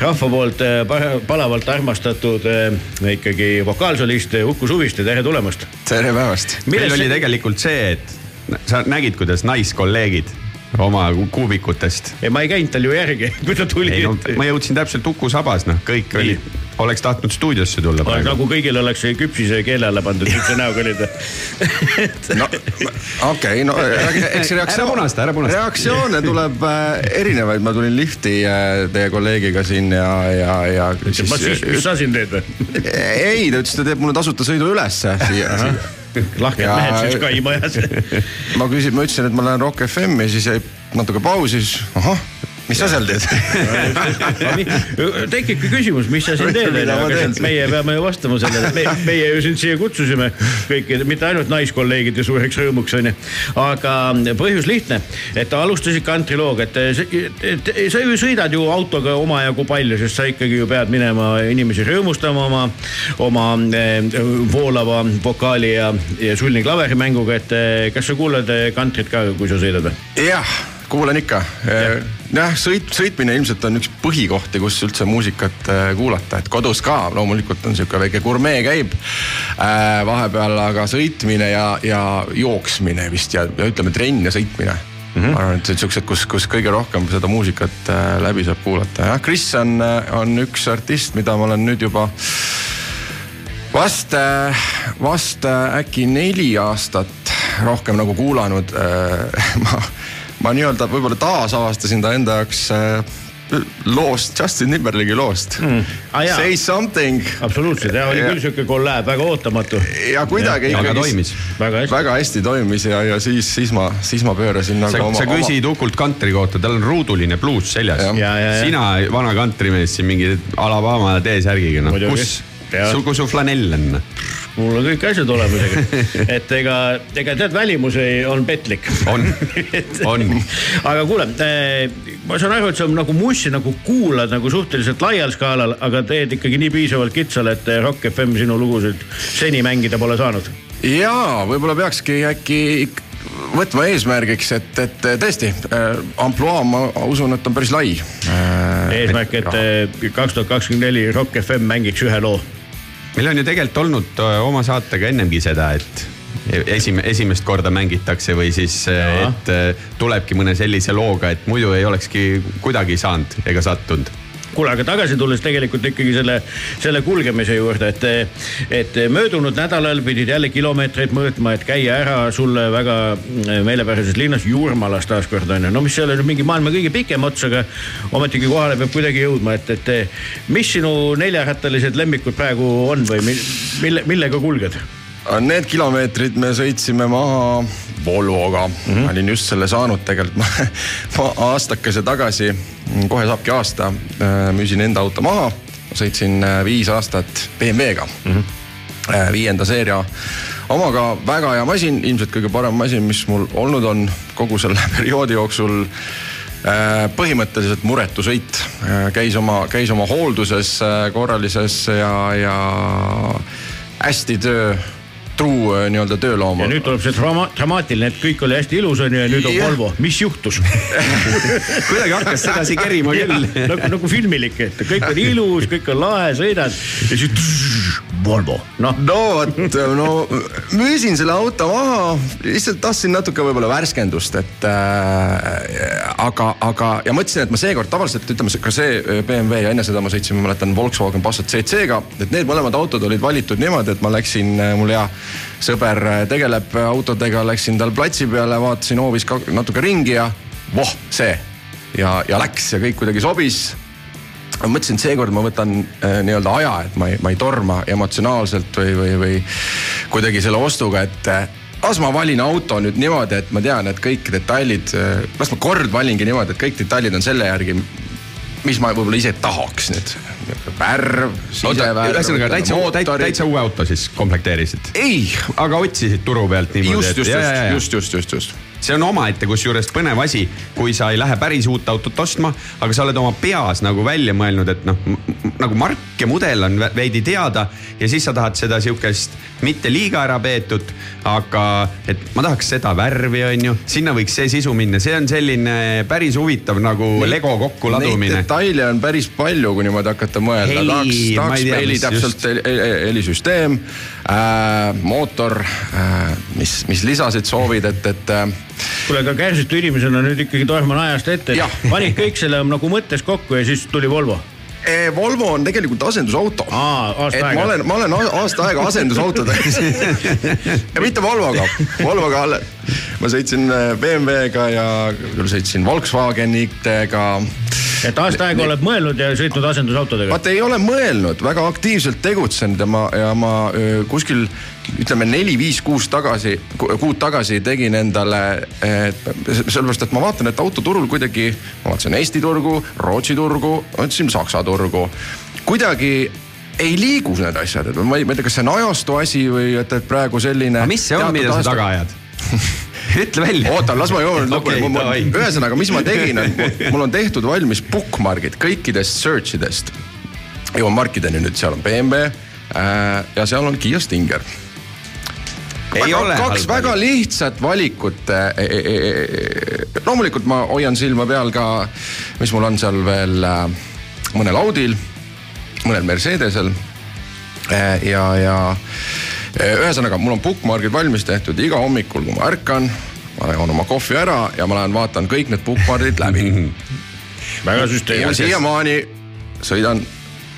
rahva poolt eh, palavalt armastatud ikkagi vokaalsolist Uku Suviste, tere tulemast. tere päevast. meil oli tegelikult see, et sa nägid, kuidas naiskolleegid oma kuubikutest. ei, ma ei käinud tal ju järgi, kui ta tuli. No, ma jõudsin täpselt Uku sabas, noh, kõik olid oleks tahtnud stuudiosse tulla praegu. nagu kõigil oleks see küpsise keele alla pandud siukse näoga olid. no okei, no eks Ära punasta, ära punasta. reaktsioone tuleb äh, erinevaid, ma tulin lifti äh, teie kolleegiga siin ja, ja, ja ma siis, mis sa siin teed või? ei, ta ütles, ta teeb mulle tasuta sõidu ülesse siia, siia. lahked Ja- mehed siis Kai majas. ma küsin, ma ütlesin, et ma lähen Rock FM-i, siis jäi natuke pausi, siis ahah, mis sa seal teed? tekibki küsimus, mis sa siin teed, onju, meie peame ju vastama sellele, me, meie ju sind siia kutsusime kõiki, mitte ainult naiskolleegide suureks rõõmuks onju. aga põhjus lihtne, et alustasid kantrilooga, et, et, et sa ju sõidad ju autoga omajagu palju, sest sa ikkagi ju pead minema inimesi rõõmustama oma, oma eh, voolava vokaali ja, ja sulni-klaverimänguga, et eh, kas sa kuulad eh, kantrit ka, kui sa sõidad või? jah, kuulan ikka. jah, sõit, sõitmine ilmselt on üks põhikohti, kus üldse muusikat äh, kuulata, et kodus ka loomulikult on sihuke väike gurmee käib äh, vahepeal, aga sõitmine ja, ja jooksmine vist ja, ja ütleme, trenn ja sõitmine mm. -hmm. ma arvan, et siuksed, kus, kus kõige rohkem seda muusikat äh, läbi saab kuulata. jah, Kris on, on üks artist, mida ma olen nüüd juba vast, vast äkki neli aastat rohkem nagu kuulanud. ma, ma nii-öelda võib-olla taasavastasin ta enda jaoks äh, loost, Justin Timberlake'i loost mm.. Ah, jaa. Say something absoluutselt, jah, oli Ja- küll siuke kolläb, väga ootamatu. ja kuidagi aga ikkagi toimis. väga hästi. väga hästi toimis ja, ja siis, siis ma, siis ma pöörasin nagu sa, oma, sa küsid Ukult kantri kohta, tal on ruuduline pluus seljas Jah. Ja, ja, ja. sina, vana kantrimees siin mingi Alabama T-särgiga, noh kus Jah., su, kus su flanell on? Mul on kõik asjad olemas, et ega, ega tead, välimus ei, on petlik. On. On. aga kuule, ma saan aru, et sa nagu mussi nagu kuulad nagu suhteliselt laial skaalal, aga teed ikkagi nii piisavalt kitsal, et Rock FM sinu lugusid seni mängida pole saanud. jaa, võib-olla peakski äkki võtma eesmärgiks, et, et tõesti äh, ampluaa, ma usun, et on päris lai äh,. eesmärk, et kaks tuhat kakskümmend neli Rock FM mängiks ühe loo. Meil on ju tegelikult olnud öö, oma saatega ennemgi seda, et esim-, esimest korda mängitakse või siis, Jaa. et öö, tulebki mõne sellise looga, et muidu ei olekski kuidagi saanud ega sattunud. kuule, aga tagasi tulles tegelikult ikkagi selle, selle kulgemise juurde, et, et möödunud nädalal pidid jälle kilomeetreid mõõtma, et käia ära sulle väga meelepärases linnas Jurmalas taaskord on ju, no mis ei ole nüüd mingi maailma kõige pikem ots, aga ometigi kohale peab kuidagi jõudma, et, et mis sinu neljarattalised lemmikud praegu on või mi- mille, millega kulged? Need kilomeetrid me sõitsime maha Volvoga mm, -hmm. ma olin just selle saanud tegelikult, ma aastakese tagasi, kohe saabki aasta, müüsin enda auto maha, sõitsin äh, viis aastat BMW-ga mm. -hmm. viienda seeria omaga väga hea masin, ilmselt kõige parem masin, mis mul olnud on kogu selle perioodi jooksul Äh, põhimõtteliselt muretu sõit, käis oma, käis oma hoolduses äh, korralises ja, ja hästi töö, truu äh, nii-öelda tööloom. ja nüüd tuleb see drama-, dramaatiline, et kõik oli hästi ilus on ju ja nüüd on Jah. Volvo, mis juhtus? kuidagi hakkas sedasi kerima küll. nagu, nagu filmilik, et kõik on ilus, kõik on lahe, sõidad ja siis tss, Volvo, noh. no vot, no müüsin selle auto maha, lihtsalt tahtsin natuke võib-olla värskendust, et äh, aga, aga ja mõtlesin, et ma seekord tavaliselt ütleme ka see BMW ja enne seda ma sõitsin, ma mäletan Volkswagen Passat CC-ga, et need mõlemad autod olid valitud niimoodi, et ma läksin, mul hea sõber tegeleb autodega, läksin tal platsi peale, vaatasin hoovis natuke ringi ja voh, see ja, ja läks ja kõik kuidagi sobis ma mõtlesin, et seekord ma võtan äh, nii-öelda aja, et ma ei, ma ei torma emotsionaalselt või, või, või kuidagi selle ostuga, et äh, las ma valin auto nüüd niimoodi, et ma tean, et kõik detailid, las ma kord valingi niimoodi, et kõik detailid on selle järgi, mis ma võib-olla ise tahaks nüüd. värv, sisevärv. ühesõnaga täitsa, täitsa, täitsa uue auto siis komplekteerisid, ei, aga otsisid turu pealt niimoodi. just, just, just, just, just, just, just. See on omaette kusjuures põnev asi, kui sa ei lähe päris uut autot ostma, aga sa oled oma peas nagu välja mõelnud, et noh, nagu mark ja mudel on veidi teada ja siis sa tahad seda sihukest mitte liiga ära peetud, aga et ma tahaks seda värvi, on ju, sinna võiks see sisu minna, see on selline päris huvitav nagu Lego Neid kokkuladumine. detaile on päris palju, kui niimoodi hakata mõelda. Heli, tahaks, tahaks heli täpselt, helisüsteem äh,, mootor äh,, mis, mis lisasid soovid, et, et äh, kuule, aga kärsitu inimesena nüüd ikkagi torman ajast ette panid kõik selle nagu mõttes kokku ja siis tuli Volvo. Volvo on tegelikult asendusauto. Et aega. ma olen, ma olen aasta aega asendusautodega ja mitte Volvoga, Volvoga alle. ma sõitsin äh, BMW-ga ja küll sõitsin Volkswagenitega et aasta aega oled mõelnud ja sõitnud asendusautodega. vaata ei ole mõelnud, väga aktiivselt tegutsenud ja ma, ja ma öö, kuskil ütleme neli-viis-kuus tagasi, kuud tagasi tegin endale, sellepärast et ma vaatan, et autoturul kuidagi, ma vaatasin Eesti turgu, Rootsi turgu, vaatasin Saksa turgu, kuidagi ei liigu need asjad, et ma ei, ma ei tea, kas see on ajastu asi või et, et praegu selline. aga mis see on, mida sa taga ajad? ütle välja. oota, las ma jõuan lõpuni okay, davai.. ühesõnaga, mis ma tegin, on, mul on tehtud valmis bookmark'id kõikidest search idest. jõuan markideni nüüd, seal on BMW äh, ja seal on Kiia Stinger. ei ole kaks väga lihtsat valikut. loomulikult ma hoian silma peal ka, mis mul on seal veel äh, mõnel Audil, mõnel Mercedesel äh, ja, ja äh, ühesõnaga, mul on bookmark'id valmis tehtud iga hommikul, kui ma ärkan. ma joon oma kohvi ära ja ma lähen vaatan kõik need bookmark'id läbi. väga ja süsteemselt. siiamaani sõidan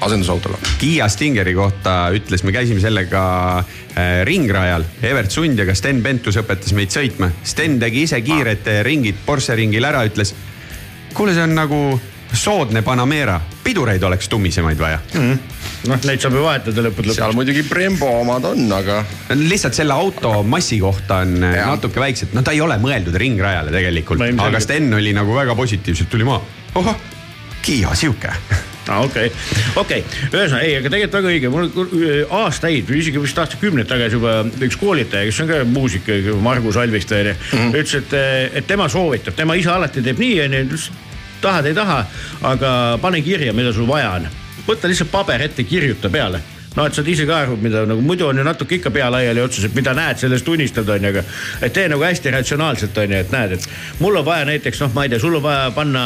asendusautoga. Kiia Stingeri kohta ütles, me käisime sellega äh, ringrajal, Evert Sund ja ka Sten Pentus õpetas meid sõitma. Sten tegi ise kiired äh, ringid Porsche ringil ära, ütles. kuule, see on nagu soodne Panamera, pidureid oleks tummisemaid vaja. noh, neid saab ju vahetada lõppude seal lõpuks. muidugi Brembo omad on, aga lihtsalt selle auto massi kohta on äh, Jah. natuke väiksed, no ta ei ole mõeldud ringrajale tegelikult aga Sten oli nagu väga positiivselt tuli maha. ohoh, Kiia sihuke. aa, okei, okei, ühesõnaga ei, aga tegelikult väga õige, mul on aastaid või isegi vist aastakümneid tagasi juba üks koolitaja, kes on ka muusik, Margus Alviste onju mm, -hmm. ütles, et, et tema soovitab, tema ise alati teeb nii onju, tahad, ei taha, aga pane kirja, mida sul vaja on. Võta lihtsalt paber ette, kirjuta peale no et saad ise ka aru, mida nagu muidu on ju natuke ikka pea laiali otsas, et mida näed, sellest unistad, onju, aga. et tee nagu hästi ratsionaalselt, onju, et näed, et mul on vaja näiteks noh, ma ei tea, sul on vaja panna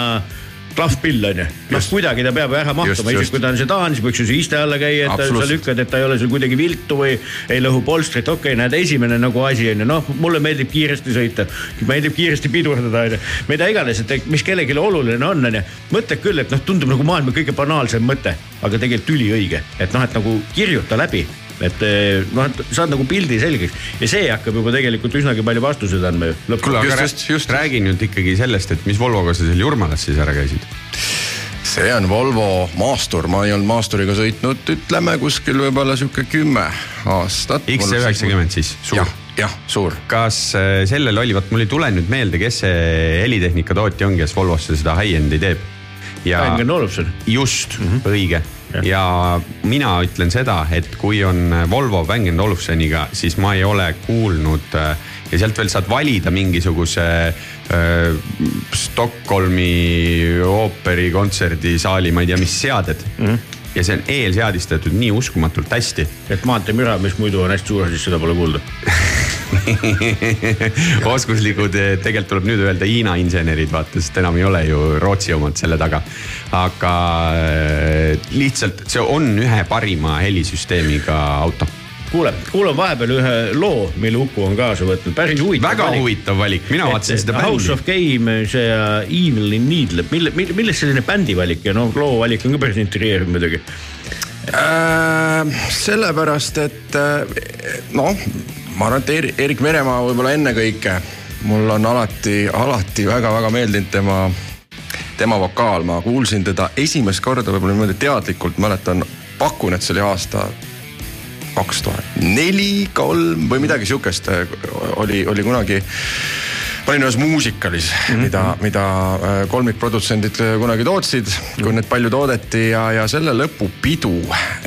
klahvpill onju, noh kuidagi ta peab ju ära mahtuma, isegi kui ta on sedaan, siis võiks ju see iste alla käia, et sa lükkad, et ta ei ole sul kuidagi viltu või ei lõhu polstrit, okei okay,, näed, esimene nagu asi on ju, noh, mulle meeldib kiiresti sõita, meeldib kiiresti pidurdada onju, mida iganes, et mis kellelegi oluline on onju, mõtled küll, et noh, tundub nagu maailma kõige banaalsem mõte, aga tegelikult üliõige, et noh, et nagu kirjuta läbi et eh, noh, et saad nagu pildi selgeks ja see hakkab juba tegelikult üsnagi palju vastuseid andma ju. kuule, aga Just, just, räägi nüüd ikkagi sellest, et mis Volvoga sa seal Jurmalas siis ära käisid. see on Volvo Maastur, ma ei olnud Maasturiga sõitnud, ütleme kuskil võib-olla sihuke kümme aastat. XC90 siis, suur jah, jah, suur. kas äh, sellel oli, vot mul ei tule nüüd meelde, kes see helitehnika tootja on, kes Volvosse seda high-end'i teeb. ja Bang Olufsen. just mm, -hmm. õige ja mina ütlen seda, et kui on Volvo Bang Olufseniga, siis ma ei ole kuulnud äh, ja sealt veel saad valida mingisuguse äh, Stockholmi ooperikontserdisaali, ma ei tea, mis seaded mm. -hmm. Ja see on eelseadistatud nii uskumatult hästi et maanteemüra, mis muidu on hästi suur, siis seda pole kuulda. oskuslikud, tegelikult tuleb nüüd öelda Hiina insenerid, vaata, sest enam ei ole ju Rootsi omad selle taga. aga äh, lihtsalt see on ühe parima helisüsteemiga auto. kuule, kuulan vahepeal ühe loo, mille Uku on kaasa võtnud, päris huvitav. väga huvitav valik, mina vaatasin seda House bändi of. Game, see Evil in Needle, mille, millest selline bändi valik ja noh, loo valik on ka päris intrigeeriv muidugi. Äh, sellepärast, et äh, noh, ma arvan, et Erik Meremaa võib-olla ennekõike. mul on alati, alati väga-väga meeldinud tema, tema vokaal, ma kuulsin teda esimest korda võib-olla niimoodi teadlikult, mäletan, pakun, et see oli aasta kaks tuhat neli, kolm või midagi sihukest oli, oli kunagi ma olin ühes muusikalis mm, -hmm. mida, mida äh, kolmikprodutsendid äh, kunagi tootsid, kui need palju toodeti ja, ja selle lõpupidu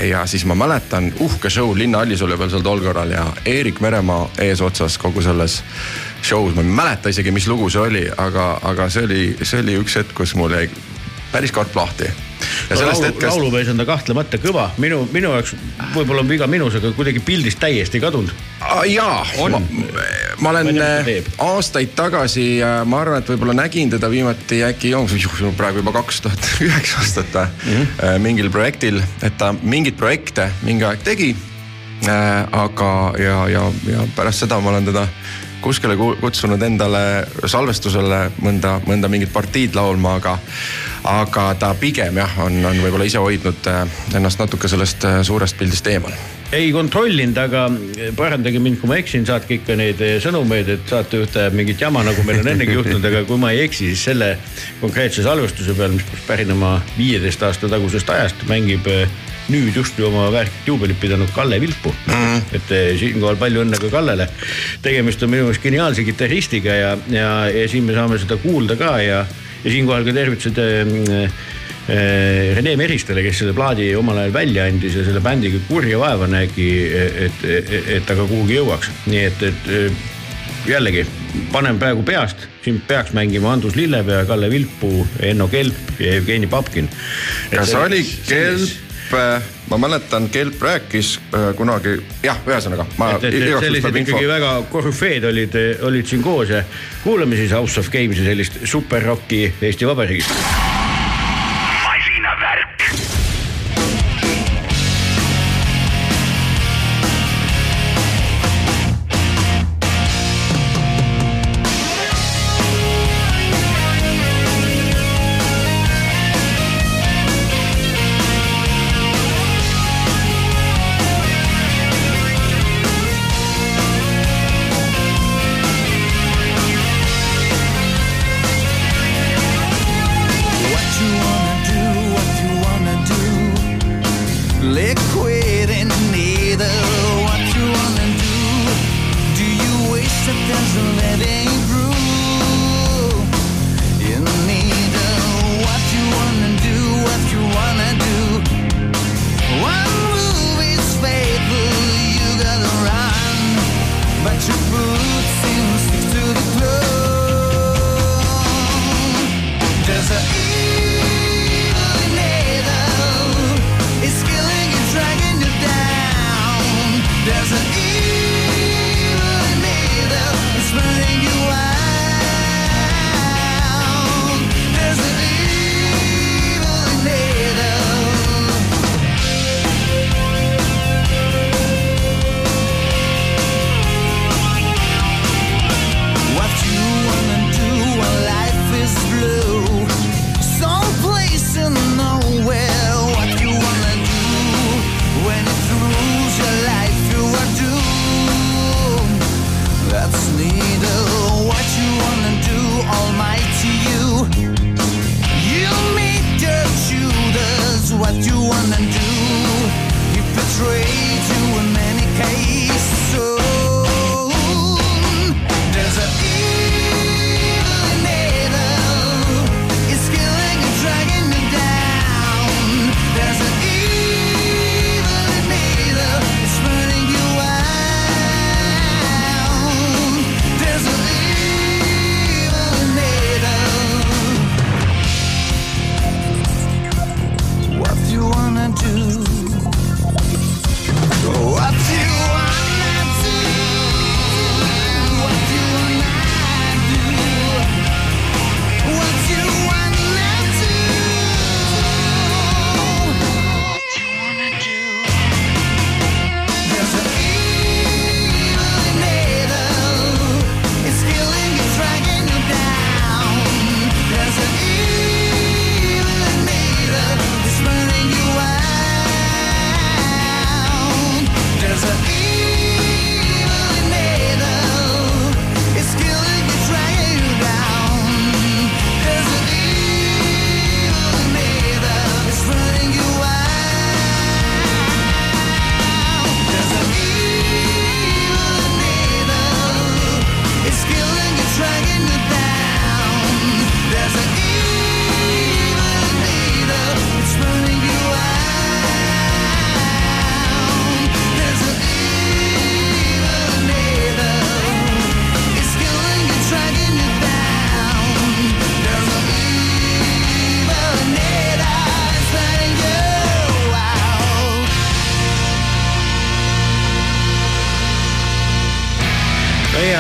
ja siis ma mäletan uhke show Linnahallis oli veel seal tol korral ja Eerik Meremaa eesotsas kogu selles show's, ma ei mäleta isegi, mis lugu see oli, aga, aga see oli, see oli üks hetk, kus mul jäi päris karp lahti. Ja no, sellest laulu, hetkest, laulumees on ta kahtlemata kõva, minu, minu jaoks võib-olla on viga minus, aga kuidagi pildist täiesti kadunud. jaa, ma, ma olen Ma tea, äh, aastaid tagasi, ma arvan, et võib-olla nägin teda viimati äkki praegu juba kaks tuhat üheksa aastat mm. -hmm. mingil projektil, et ta mingeid projekte mingi aeg tegi. aga, ja, ja, ja pärast seda ma olen teda kuskile ku- kutsunud endale salvestusele mõnda, mõnda mingit partiid laulma, aga, aga ta pigem jah, on, on võib-olla ise hoidnud äh, ennast natuke sellest äh, suurest pildist eemal ei kontrollinud, aga parandage mind, kui ma eksin, saatke ikka neid sõnumeid, et saatejuht ajab mingit jama, nagu meil on ennegi juhtunud, aga kui ma ei eksi, siis selle konkreetse salvestuse peal, mis peaks pärinema viieteist aasta tagusest ajast, mängib nüüd just ju oma väärikut juubelit pidanud Kalle Vilpu mm. -hmm. et siinkohal palju õnne ka Kallele. tegemist on minu meelest geniaalse kitarristiga ja, ja, ja siin me saame seda kuulda ka ja, ja siinkohal ka tervitused äh, Rene Meristele, kes selle plaadi omal ajal välja andis ja selle bändiga kurja vaeva nägi, et, et, et ta ka kuhugi jõuaks, nii et, et jällegi panen praegu peast, siin peaks mängima Andrus Lillepea, Kalle Vilpu, Enno Kelp ja Jevgeni Papkin. kas oli Kelp? Ma mäletan, Kelp rääkis äh, kunagi, jah, ühesõnaga. sellised ikkagi väga korüfeed olid, olid siin koos ja kuulame siis House of Games'i sellist superrocki Eesti Vabariigist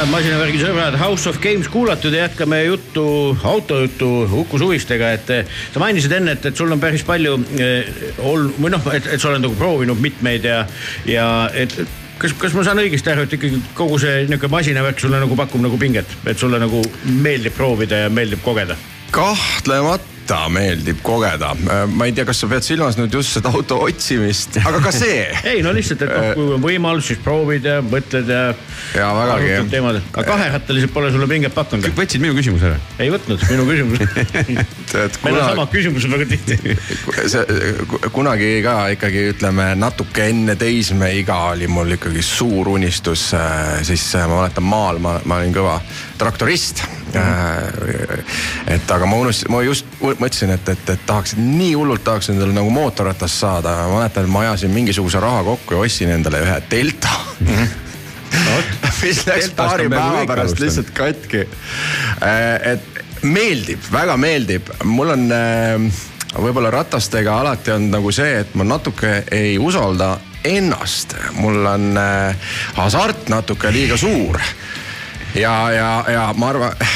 head masinavärgi sõbrad, House of Games kuulatud ja jätkame juttu, autojuttu Uku Suvistega, et eh, sa mainisid enne, et, et sul on päris palju eh, ol- või noh, et, et sa oled nagu proovinud mitmeid ja, ja et kas, kas ma saan õigesti aru, et ikkagi kogu see niisugune masinavärk sulle nagu pakub nagu pinget, et sulle nagu meeldib proovida ja meeldib kogeda? kahtlemata täitsa meeldib kogeda. ma ei tea, kas sa pead silmas nüüd just seda auto otsimist, aga ka see. ei no lihtsalt, et noh, kui on võimalus, siis proovid ja mõtled ja. Jaa, vägagi, aga kaherattaliselt pole sulle pinget pakkunud. võtsid minu küsimuse ära? ei võtnud, minu küsimus. meil on samad küsimused väga tihti. see kunagi ka ikkagi ütleme natuke enne teismeiga oli mul ikkagi suur unistus, siis äh, ma mäletan maal ma, ma olin kõva traktorist. Et aga ma unustasin, ma just mõtlesin, et, et, et tahaks nii hullult tahaks endale nagu mootorratast saada, ma mäletan, et ma ajasin mingisuguse raha kokku ja ostsin endale ühe Delta mis läks Deltast paari on peaaegu päeva pärast lihtsalt katki. et meeldib, väga meeldib, mul on äh, võib-olla ratastega alati on nagu see, et ma natuke ei usalda ennast, mul on äh, hasart natuke liiga suur. ja, ja, ja ma arvan,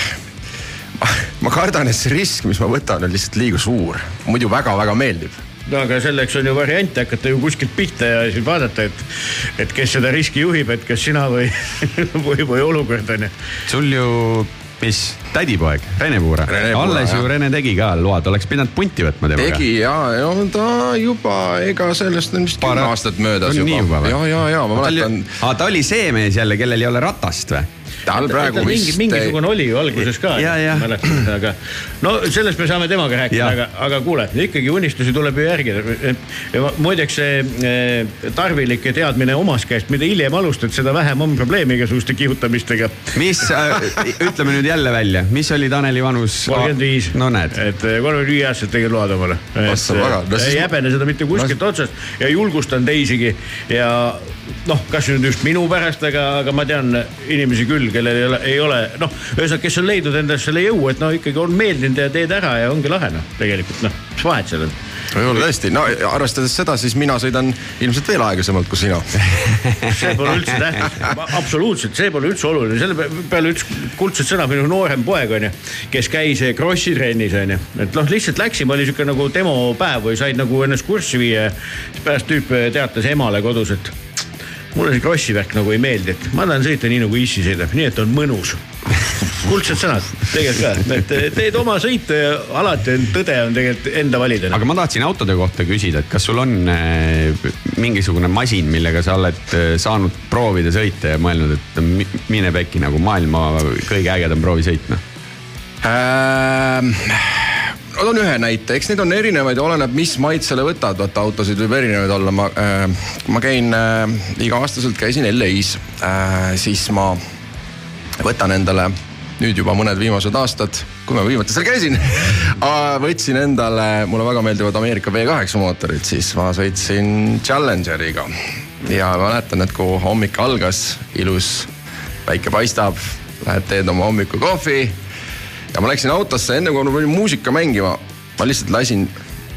ma kardan, et see risk, mis ma võtan, on lihtsalt liiga suur, muidu väga-väga meeldib no aga selleks on ju variante hakata ju kuskilt pihta ja siis vaadata, et, et kes seda riski juhib, et kas sina või, või, või olukord on ju. sul ju, mis, tädipoeg, Rene Puura alles ju. Rene tegi ka load, oleks pidanud punti võtma temaga. tegi ja, ja ta juba, ega sellest on vist kümme aastat möödas juba ja, ja, ja ma mäletan, aa, ta oli see mees jälle, kellel ei ole ratast või? Tal praegu mingi, vist. mingisugune oli ju alguses ka mäletan, aga no sellest me saame temaga rääkida, aga, aga kuule, ikkagi unistusi tuleb ju järgida. muideks see eh, tarvilike teadmine omast käest, mida hiljem alustad, seda vähem on probleemi igasuguste kihutamistega. mis äh,, ütleme nüüd jälle välja, mis oli Taneli vanus? kolmkümmend viis. no näed, et eh, kolmekümne viie aastaselt tegid load omale. No siis ei häbene seda mitte kuskilt otsast ja julgustan teisigi ja noh, kas nüüd just minu pärast, aga, aga ma tean inimesi küll, kellel ei ole, ei ole noh, ühesõnaga, kes on leidnud endast selle jõu, et no ikkagi on meeldinud ja teed ära ja ongi lahe noh, tegelikult noh, mis vahet seal on. võib-olla tõesti, no arvestades seda, siis mina sõidan ilmselt veel aeglasemalt kui sina. see pole üldse tähtis, absoluutselt, see pole üldse oluline, selle pe- peale üks kuldset sõna, minu noorem poeg onju, kes käis Krossi trennis onju, et noh, lihtsalt läksime, oli sihuke nagu demopäev või said nagu ennast kurssi viia. siis pärast tüüp teatas emale kodus, et mulle see Krossi värk nagu ei meeldi, et ma tahan sõita nii nagu issi sõidab, nii et on mõnus. kuldsed sõnad, tegelikult ka, et eh, teed oma sõite ja alati on tõde on tegelikult enda valida. aga ma tahtsin autode kohta küsida, et kas sul on äh, mingisugune masin, millega sa oled äh, saanud proovida sõita ja mõelnud, et mi- mine pekki nagu maailma kõige ägedam proovisõit noh. Ähm, toon ühe näite, eks neid on erinevaid oleneb, mis maitsele võtad, vaata autosid võib erinevaid olla, ma äh,, ma käin äh, iga-aastaselt käisin LA-s äh,, siis ma võtan endale nüüd juba mõned viimased aastad, kui ma viimati seal käisin, võtsin endale, mulle väga meeldivad Ameerika V8 mootorid, siis ma sõitsin Challengeriga. Ja mäletan, et kui hommik algas, ilus päike paistab, lähed teed oma hommikukohvi ja ma läksin autosse, enne kui ma panin muusika mängima, ma lihtsalt lasin,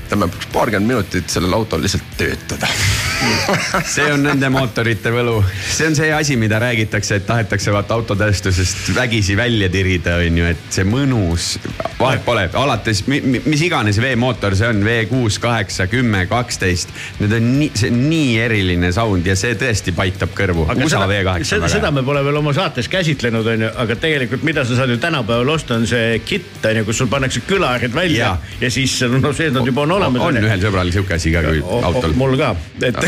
ütleme paarkümmend minutit sellel autol lihtsalt töötada. see on nende mootorite võlu, see on see asi, mida räägitakse, et tahetakse vaata autotööstusest vägisi välja tirida, on ju, et see mõnus, vahet pole, alates mi, mi, mis iganes veemootor see on, V kuus, kaheksa, kümme, kaksteist. Need on nii, see on nii eriline sound ja see tõesti paitab kõrvu. USA V kaheksa seda, on seda me pole veel oma saates käsitlenud, onju, aga tegelikult, mida sa saad ju tänapäeval osta, on see kitt onju, kus sul pannakse kõlarid välja ja, ja siis no see nad juba on olemas. on ühel sõbral sihuke asi ka kui autol. mul ka, et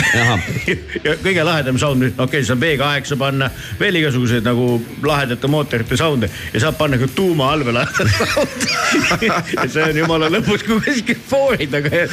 kõige lahedam sound, okei okay,, saab V8 panna, veel igasuguseid nagu lahedate mootorite sound'e ja saab panna ka tuuma allveele ja see on jumala lõpus kui kuskil foori taga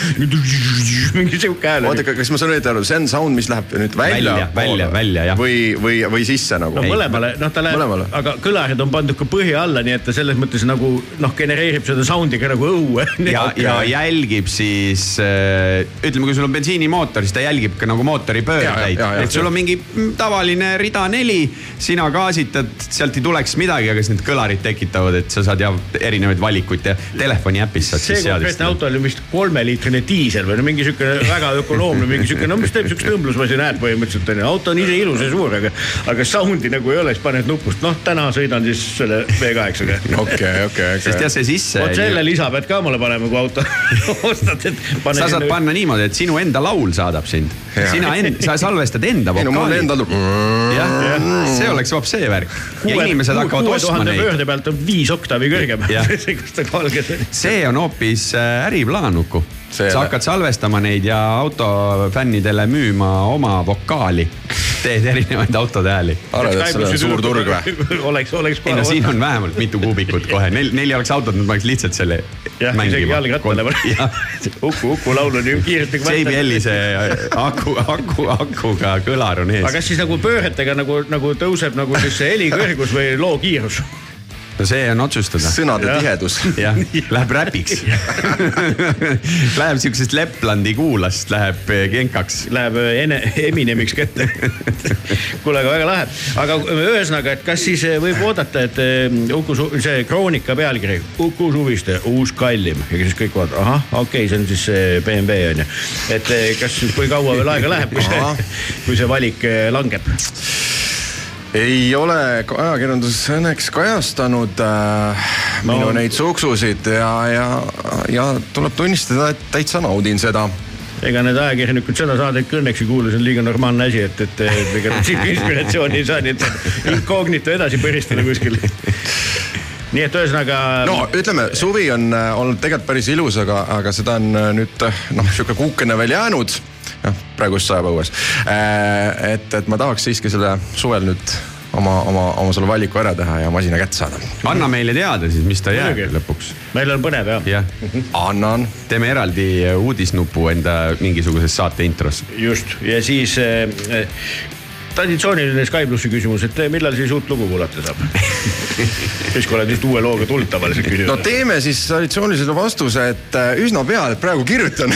mingi sihuke hääl. oota, kas ma saan õieti aru, see on sound, mis läheb nüüd välja Välja, välja, välja, jah. või, või, või sisse nagu no? mõlemale, noh, ta läheb aga kõlarid on pandud ka põhja alla, nii et ta selles mõttes nagu noh, genereerib seda sound'i ka nagu õue. ja, ja jälgib siis äh, ütleme, kui sul on bensiinimootor, siis ta jälgib ka nagu mootori Ja, pöördeid ja, ja,, ja. et sul on mingi tavaline rida neli, sina gaasitad, sealt ei tuleks midagi, aga siis need kõlarid tekitavad, et sa saad ja erinevaid valikuid ja telefoni äpis saad see siis konkreetne seadistada. auto oli vist kolmeliitrine diisel või no mingi siukene väga ökonoomne, mingi siukene, no mis teeb siukest õmblusmasin häält põhimõtteliselt onju, auto on ise ilus ja suur, aga, aga sound'i nagu ei ole, siis paned nupust, noh, täna sõidan siis selle V8-ga. okei, okei, sest jah, okei. see sisse vot. selle lisa pead ka omale panema, kui auto ostad, et. sa saad panna niimoodi, et sinu enda laul saadab sind sina end-, sa salvestad enda ei no mul vokaali. endal jah, see oleks hoopis see värk. ja inimesed hakkavad ostma neid. pöörde pealt on viis oktaavi kõrgem see on hoopis äh, äriplaan, Uku. See- sa hakkad salvestama neid ja autofännidele müüma oma vokaali. teed erinevaid autode hääli. arvad, et seal on suur turg või?? oleks, oleks ei no siin on vähemalt mitu kuubikut kohe, neil, neil ei oleks autot, nad paneks lihtsalt selle jah, isegi jalgrattale jah, Uku, Uku laul on ju kiiresti. JBL-i see aku, aku, akuga kõlar on aga ees. kas siis nagu pööretega nagu, nagu tõuseb nagu siis see helikõrgus või loo kiirus? No see on otsustada. sõnade Jah. tihedus. jah, läheb räpiks. Läheb siuksest Leplandi kuulast läheb eh, kenkaks. Läheb äh, ene, Eminemiks kätte. kuule, aga väga lahe, aga ühesõnaga, et kas siis äh, võib oodata, et Uku, see kroonika pealkiri Uku Suviste uus kallim ja siis kõik vaatavad, ahah, okei okay,, see on siis see BMW on ju. et kas, kui kaua veel aega läheb, kui see, kui see valik langeb? Ei ole ka ajakirjanduses õnneks kajastanud äh, No. minu neid suksusid ja, ja, ja tuleb tunnistada, et täitsa naudin seda. ega need ajakirjanikud seda saadet ka õnneks ei kuule, see on liiga normaalne asi, et, et et ega siit inspiratsiooni ei saa, nii et incognito edasi põristada kuskil. nii et ühesõnaga. no ütleme, suvi on äh, olnud tegelikult päris ilus, aga, aga seda on äh, nüüd äh, noh, sihuke kuukene veel jäänud. noh, praegu just sajab õues. et, et ma tahaks siiski selle suvel nüüd oma, oma, oma selle valiku ära teha ja masina kätte saada. anna meile teada siis, mis ta jääb Muidugi. lõpuks. meil on põnev jah. jah, annan. teeme eraldi eh, uudisnupu enda mingisuguses saate intros. just ja siis äh, äh, traditsiooniline Sky plussi küsimus, et millal siis uut lugu kuulata saab? siis kui oled just uue looga tulnud tavaliselt küsinud no teeme siis traditsioonilisele vastuse, et äh, üsna pea, et praegu kirjutan.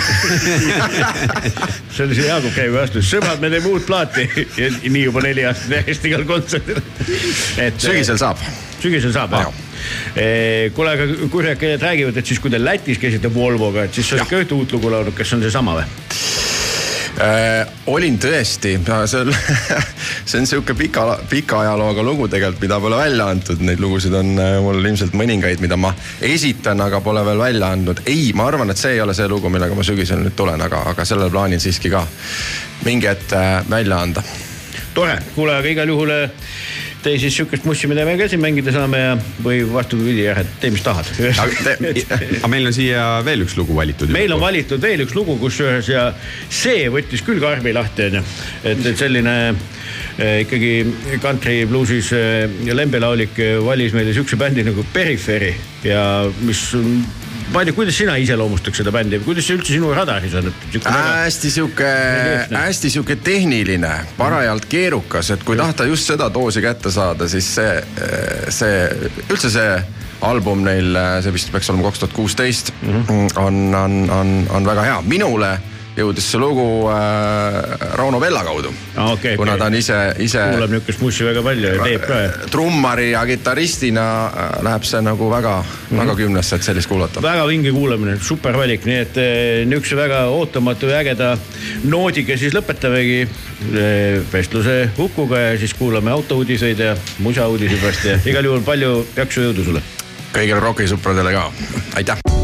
see oli see Jaagup Käivi vastus, sõbrad, me teeme uut plaati ja nii juba neli aastat järjest igal kontserdil. et sügisel saab. sügisel saab jah kuule, aga kurjakad räägivad, et siis kui te Lätis käisite Volvoga, et siis oled ka ühte uut lugu laulnud, kas see on seesama või? Äh, olin tõesti, see on, see on sihuke pika, pika ajalooga lugu tegelikult, mida pole välja antud, neid lugusid on äh, mul ilmselt mõningaid, mida ma esitan, aga pole veel välja andnud. ei, ma arvan, et see ei ole see lugu, millega ma sügisel nüüd tulen, aga, aga sellel plaanil siiski ka mingi hetk äh, välja anda. tore, kuule, aga igal juhul siis sihukest mussi, mida me ka siin mängida saame ja, või vastupidi jah, et tee, mis tahad. aga meil on siia veel üks lugu valitud. meil on valitud veel üks lugu, kusjuures ja see võttis küll karmi lahti onju, et, et selline eh, ikkagi country bluusis eh, lembelaulik eh, valis meile siukse bändi nagu Periphery ja mis on tea, kuidas sina iseloomustaks seda bändi, kuidas see üldse sinu radaris on, hästi sihuke, hästi sihuke tehniline, parajalt keerukas, et kui tahta just seda doosi kätte saada, siis see, see, üldse see album neil, see vist peaks olema kaks tuhat kuusteist, on, on, on, on väga hea, minule jõudis see lugu äh, Rauno Vella kaudu okei, kuna okei. ta on ise, ise kuulab niukest mussi väga palju ja teeb ka. trummari ja kitarristina äh, läheb see nagu väga mm, Mhm. -hmm. väga kümnesse, et sellist kuulata. väga vinge kuulamine, super valik, nii et eh, niisuguse väga ootamatu ja ägeda noodiga siis lõpetamegi eh, vestluse Ukuga ja siis kuulame autouudiseid ja musauudiseid varsti ja igal juhul palju jaksu ja jõudu sulle. kõigile rokisõpradele ka, aitäh.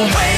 away.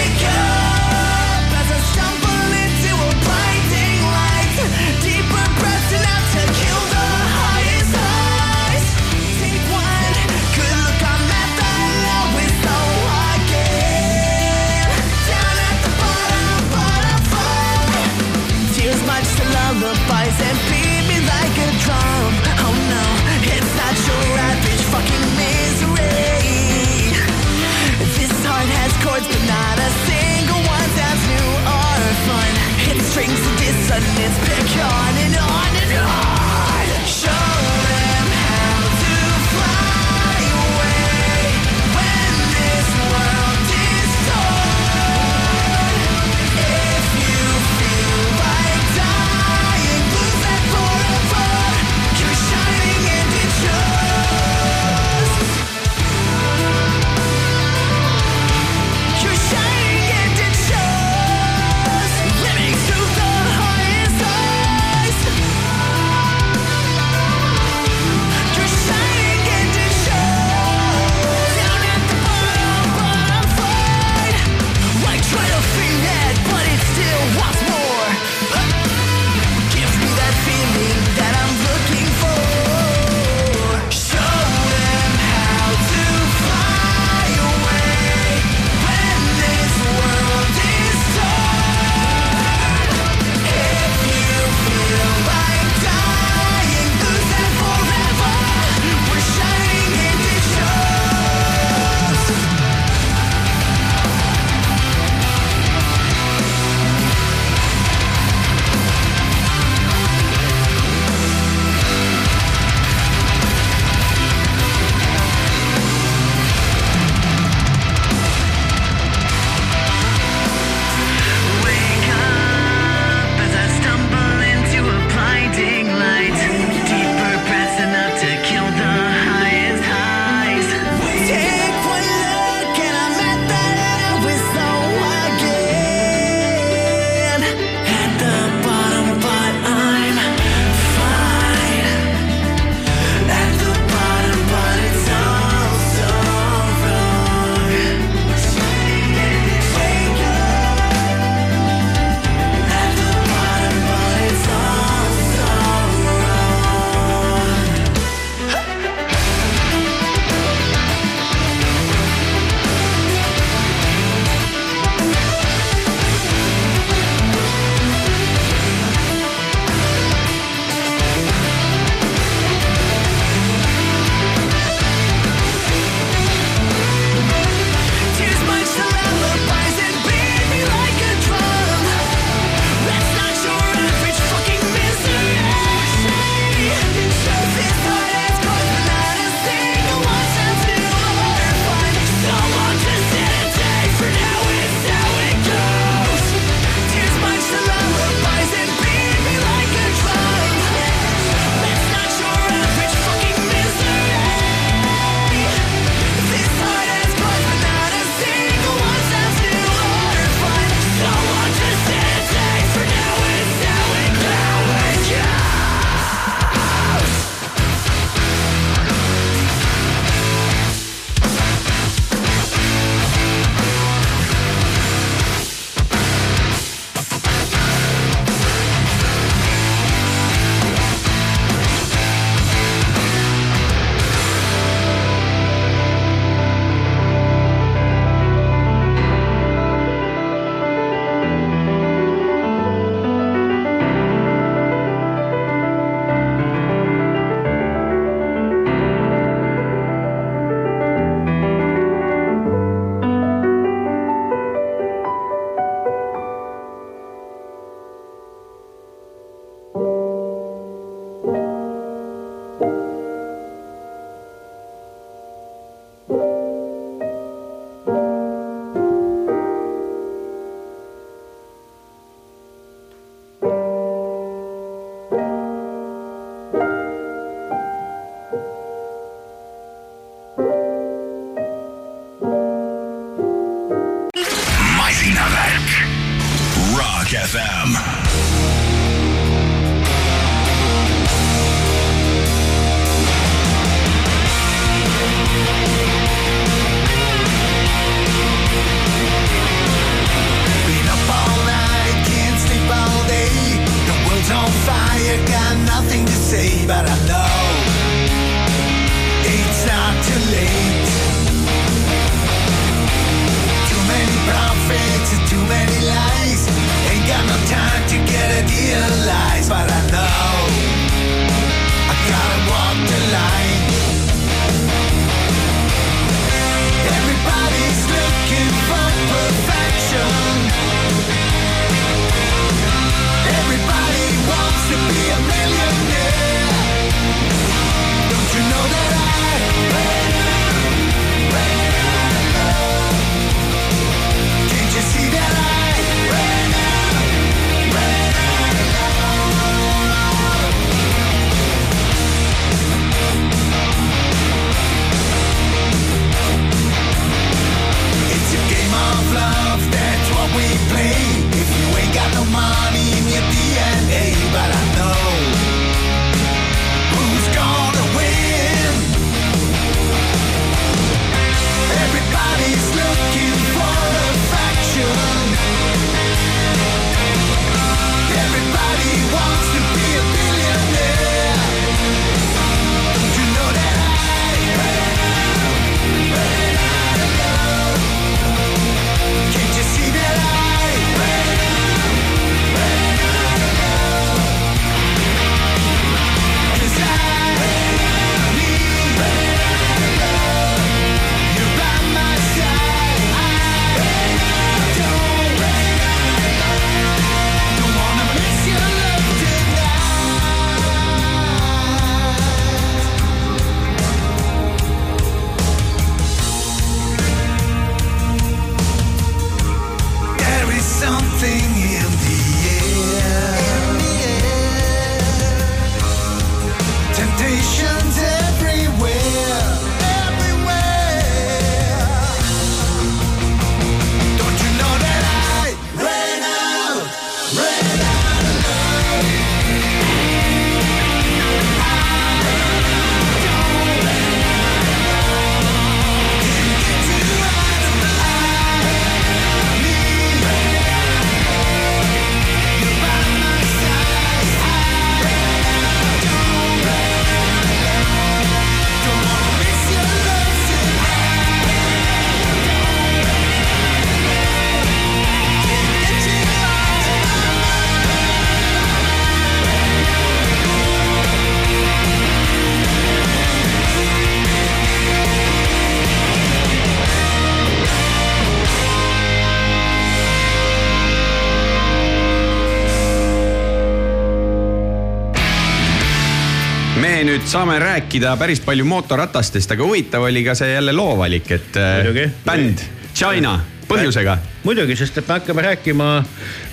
Saame rääkida päris palju mootorratastest, aga huvitav oli ka see jälle loo valik, et äh, Muidugi. bänd China põhjusega. muidugi, sest et me hakkame rääkima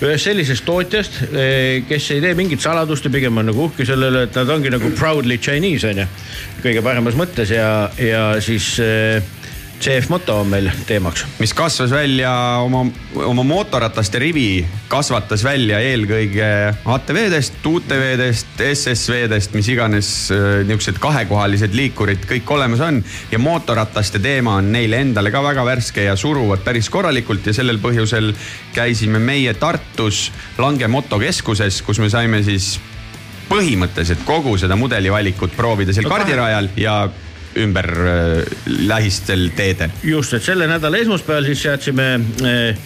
ühest sellisest tootjast, kes ei tee mingit saladust ja pigem on nagu uhke selle üle, et nad ongi nagu proudly Chinese on ju. kõige paremas mõttes ja, ja siis eh, CF Moto on meil teemaks. mis kasvas välja oma, oma mootorrataste rivi kasvatas välja eelkõige ATV-dest, UTV-dest, SSV-dest, mis iganes äh, niisugused kahekohalised liikurid kõik olemas on. ja mootorrataste teema on neile endale ka väga värske ja suruvad päris korralikult ja sellel põhjusel käisime meie Tartus Lange motokeskuses, kus me saime siis põhimõtteliselt kogu seda mudelivalikut proovida seal kardirajal ja ümber äh, lähistel teedel. just, et selle nädala esmaspäeval siis seadsime eh,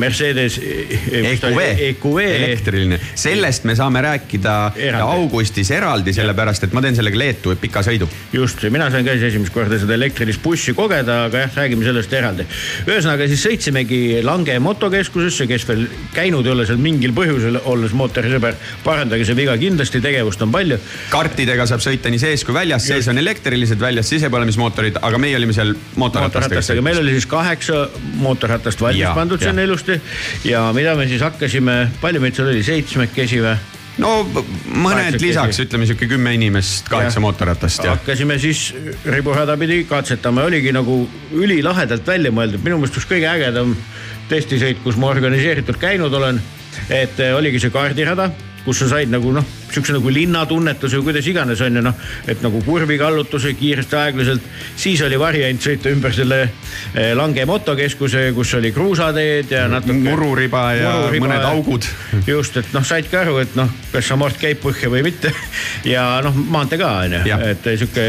Mercedes eh, EQV, EQV elektriline, sellest me saame rääkida Eraldi. augustis eraldi, sellepärast et ma teen sellega Leetu pika sõidu. just, mina sain ka siis esimest korda seda elektrilist bussi kogeda, aga jah, räägime sellest eraldi. ühesõnaga siis sõitsimegi Lange motokeskusesse, kes veel käinud ei ole seal mingil põhjusel, olles mootorisõber, parandage see viga kindlasti, tegevust on palju. kartidega saab sõita nii sees kui väljas, sees on elektrilised, väljas sisepõlemismootorid, aga meie olime seal mootorratastega meil oli siis kaheksa mootorratast valmis Ja, pandud sinna ilusti ja mida me siis hakkasime, palju meid seal oli, seitsmekesi või? no mõned lisaks, ütleme sihuke kümme inimest, kaheksa mootorratast ja hakkasime siis riburada pidi katsetama, oligi nagu ülilahedalt välja mõeldud, minu meelest üks kõige ägedam testisõit, kus ma organiseeritult käinud olen et eh, oligi see kaardirada kus sa said nagu noh, siukse nagu linnatunnetuse või kuidas iganes on ju noh, et nagu kurvi kallutuse kiiresti aeglaselt. siis oli variant sõita ümber selle eh, Lange motokeskuse, kus oli kruusateed ja natuke. mururiba ja mururiba mõned augud. just, et noh, saidki aru, et noh, kas amort käib põhja või mitte ja noh, maantee ka on ju, et sihuke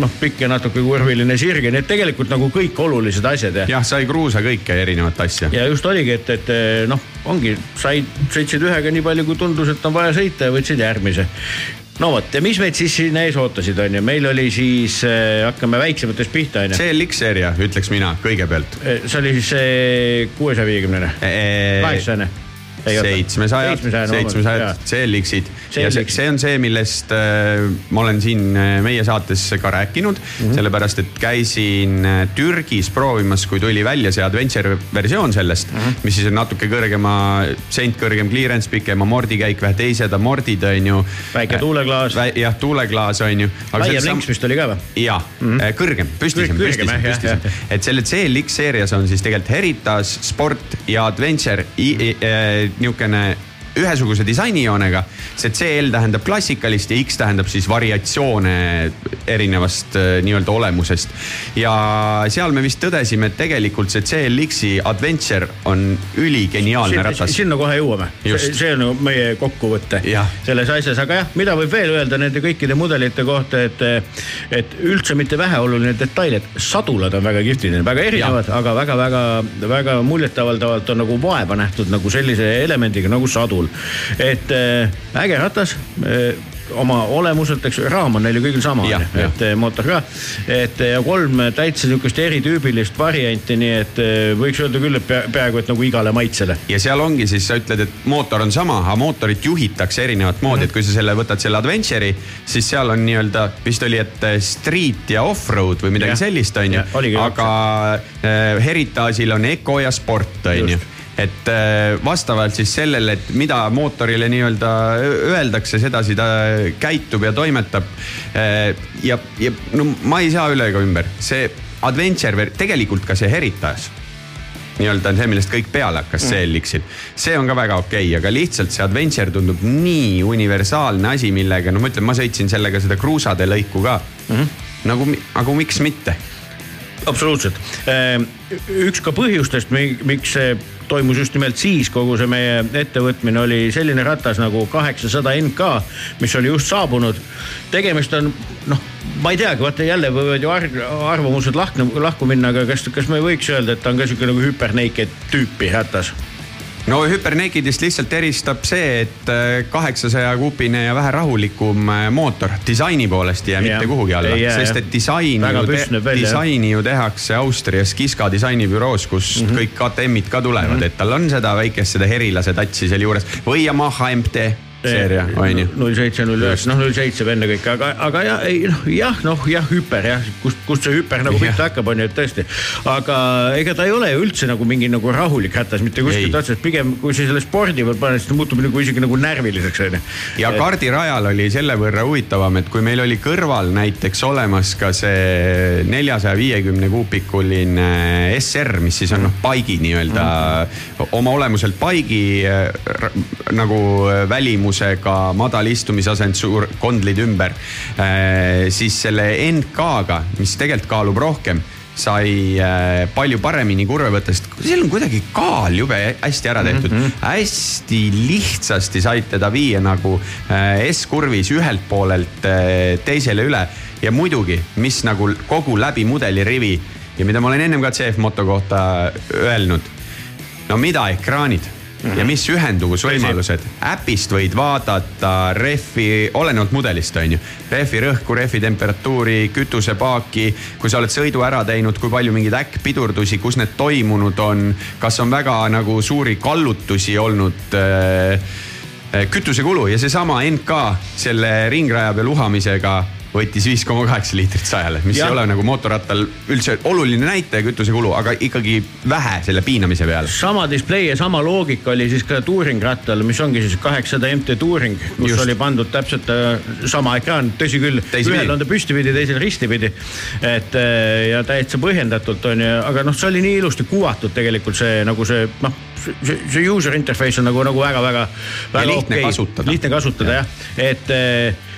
noh, pikk ja natuke kurviline sirge, nii et tegelikult nagu kõik olulised asjad ja. jah, sai kruusa kõike erinevat asja. ja just oligi, et, et noh, ongi, said, sõitsid ühega nii palju, kui tundus, et on vaja sõita ja võtsid järgmise no vot ja mis meid siis siin ees ootasid, on ju, meil oli siis äh,, hakkame väiksematest pihta, on ju. CLX seeria, ütleks mina kõigepealt. see oli siis see kuuesaja viiekümnene, kaheksasajane seitsmesajad, seitsmesajad CLX-id ja see, see on see, millest äh, ma olen siin äh, meie saates ka rääkinud mm, -hmm. sellepärast et käisin äh, Türgis proovimas, kui tuli välja see adventure versioon sellest mm, -hmm. mis siis on natuke kõrgema, sent kõrgem clearance, pikem amordikäik, vähe teised amordid on ju. väike tuuleklaas. jah, tuuleklaas on ju. laiem links vist oli ka või? ja mm, -hmm. kõrgem, püstisem, püstisem, püstisem. et selle CLX seerias on siis tegelikult Heritage, Sport ja Adventure niisugune ühesuguse disainijoonega. see CL tähendab klassikalist ja X tähendab siis variatsioone erinevast äh, nii-öelda olemusest. ja seal me vist tõdesime, et tegelikult see CLX-i Adventure on üligeniaalne ratas. sinna kohe jõuame, see on meie kokkuvõte selles asjas, aga jah, mida võib veel öelda nende kõikide mudelite kohta, et, et üldse mitte väheoluline detail, et sadulad on väga kihvtid, väga erinevad, aga väga-väga-väga muljetavaldavalt on nagu vaeva nähtud nagu sellise elemendiga nagu sadul puhul. et äh, äge ratas äh, oma olemuselt, eks raam on neil ju kõigil sama, et äh, mootor ka. et ja kolm täitsa sihukest eritüübilist varianti, nii et võiks öelda küll, et peaaegu et nagu igale maitsele. ja seal ongi siis, sa ütled, et mootor on sama, aga mootorit juhitakse erinevat moodi mm, -hmm. et kui sa selle võtad selle Adventure'i, siis seal on nii-öelda, vist oli, et street ja off-road või midagi ja. sellist, on ju. aga Heritage'il on Eco ja Sport, on ju et äh, vastavalt siis sellele, et mida mootorile nii-öelda öeldakse, sedasi ta käitub ja toimetab. Äh, ja, ja no ma ei saa üle ega ümber, see Adventure, tegelikult ka see Heritage nii-öelda on see, millest kõik peale hakkas mm. CLX-il. see on ka väga okei okay,, aga lihtsalt see Adventure tundub nii universaalne asi, millega, no ma ütlen, ma sõitsin sellega seda kruusade lõiku ka mm. -hmm. nagu, aga miks mitte? absoluutselt. Äh, üks ka põhjustest, miks see toimus just nimelt siis, kogu see meie ettevõtmine oli selline ratas nagu kaheksasada NK, mis oli just saabunud. tegemist on noh, ma ei teagi, vaata jälle võivad ju arvamused lahku, lahku minna, aga kas, kas me võiks öelda, et ta on ka sihuke nagu hüpernaked tüüpi ratas no Hypernakedist lihtsalt eristab see, et äh, kaheksasaja kuupine ja vähe rahulikum äh, mootor disaini poolest ei jää mitte kuhugi alla, sest et disaini ju, te, disaini ju tehakse Austrias Kiska disainibüroos, kust mm -hmm. kõik KTM-id ka tulevad mm, -hmm. et tal on seda väikest, seda herilase tatsi seal juures või Yamaha MT seeria, on ju. null seitse, null üheksa, noh null seitse ennekõike, aga, aga jah, ei noh, jah, noh jah, hüper jah, kust, kust see hüper nagu pihta hakkab, on ju, et tõesti. aga ega ta ei ole ju üldse nagu mingi nagu rahulik hätas, mitte kuskilt otsast, pigem kui sa selle spordi peal paned, siis ta muutub nagu isegi nagu närviliseks on ju. ja et... kardirajal oli selle võrra huvitavam, et kui meil oli kõrval näiteks olemas ka see neljasaja viiekümne kuupikuline SR, mis siis on noh, paigi nii-öelda mm, -hmm. oma olemuselt paigi nagu välimus suurusega madal istumisasend, suur kondlid ümber. Äh, siis selle NK-ga, mis tegelikult kaalub rohkem sai äh, palju paremini kurve võtta, sest seal on kuidagi kaal jube hästi ära tehtud mm. -hmm. hästi lihtsasti said teda viia nagu äh, S-kurvis ühelt poolelt teisele üle ja muidugi, mis nagu kogu läbi mudelirivi ja mida ma olen ennem ka CF Moto kohta öelnud. no mida ekraanid Mm -hmm. ja mis ühenduvusvõimalused. äpist võid vaadata rehvi, olenevalt mudelist on ju, rehvi rõhku, rehvi temperatuuri, kütusepaaki. kui sa oled sõidu ära teinud, kui palju mingeid äkkpidurdusi, kus need toimunud on, kas on väga nagu suuri kallutusi olnud äh, kütusekulu ja seesama NK selle ringraja peal uhamisega võttis viis koma kaheksa liitrit sajale, mis Jah. ei ole nagu mootorrattal üldse oluline näitaja kütusekulu, aga ikkagi vähe selle piinamise peale. sama display ja sama loogika oli siis ka Touring rattal, mis ongi siis kaheksasada MT Touring, kus Just. Oli pandud täpselt äh, sama ekraan, tõsi küll, ühel on ta püstipidi, teisel ristipidi. et äh, ja täitsa põhjendatult on ju, aga noh, see oli nii ilusti kuvatud tegelikult see nagu see noh, see, see user interface on nagu, nagu väga-väga. lihtne kasutada. lihtne kasutada jah, et äh,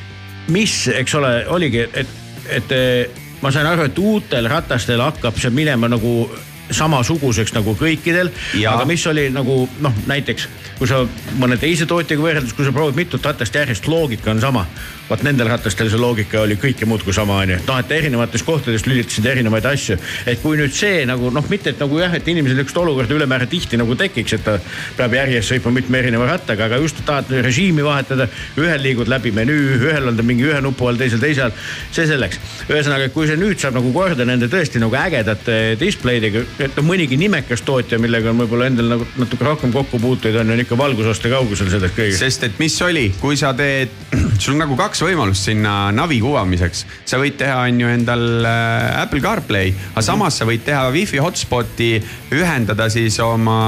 mis, eks ole, oligi, et, et äh, ma sain aru, et uutel ratastel hakkab see minema nagu samasuguseks nagu kõikidel, aga mis oli nagu noh, näiteks kui sa mõne teise tootjaga võrreldes, kui sa proovid mitut ratast järjest, loogika on sama. vaat nendel ratastel see loogika oli kõike muud kui sama, onju. noh, et erinevatest kohtadest lülitasid erinevaid asju. et kui nüüd see nagu noh, mitte et nagu jah, et inimesel niisugust olukorda ülemäära tihti nagu tekiks, et ta peab järjest sõitma mitme erineva rattaga, aga just tahad režiimi vahetada. ühel liigud läbi menüü, ühel on ta mingi ühe nupu all, teisel teise all. see selleks. ühesõnaga, kui see nüüd saab nagu korda nende tõesti nagu ägedate displeidega, et mõnigi nimekas tootja, millega on võib-olla endal nagu natuke rohkem kokkupuuteid on, on ikka valgusaste kaugusel sellest kõigest. sest et mis oli, kui sa teed, sul on nagu kaks võimalust sinna navi kuvamiseks. sa võid teha, on ju endal äh, Apple CarPlay, aga samas sa võid teha wifi hotspot'i, ühendada siis oma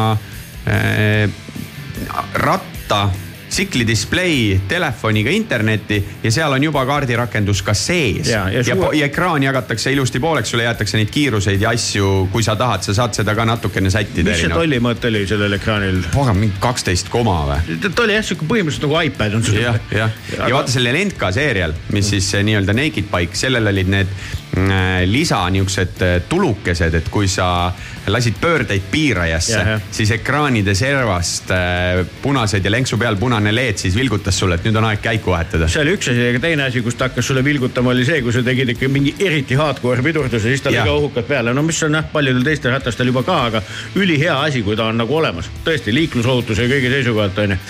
äh, ratta tsikli display telefoniga internetti ja seal on juba kaardirakendus ka sees. Ja, ja ja, suur- ja, ja ekraan jagatakse ilusti pooleks, sulle jäetakse neid kiiruseid ja asju, kui sa tahad, sa saad seda ka natukene sättida. mis see tollimõõt oli sellel ekraanil? pagan, mingi kaksteist koma või? ta oli jah sihuke põhimõtteliselt nagu iPad on sul. jah, jah, ja vaata sellel Entka seerial, mis siis nii-öelda Naked Bike, sellel olid need lisa niuksed eh, tulukesed, et kui sa lasid pöördeid piirajasse siis ekraanide servast eh, punased ja lenksu peal punane LED siis vilgutas sulle, et nüüd on aeg käiku vahetada. see oli üks asi, aga teine asi, kus ta hakkas sulle vilgutama, oli see, kui sa tegid ikka mingi eriti hardcore pidurduse, siis tal oli ka ohukad peale, no mis on jah, paljudel teistel ratastel juba ka, aga ülihea asi, kui ta on nagu olemas. tõesti liiklusohutuse ja kõige seisukohalt on ju.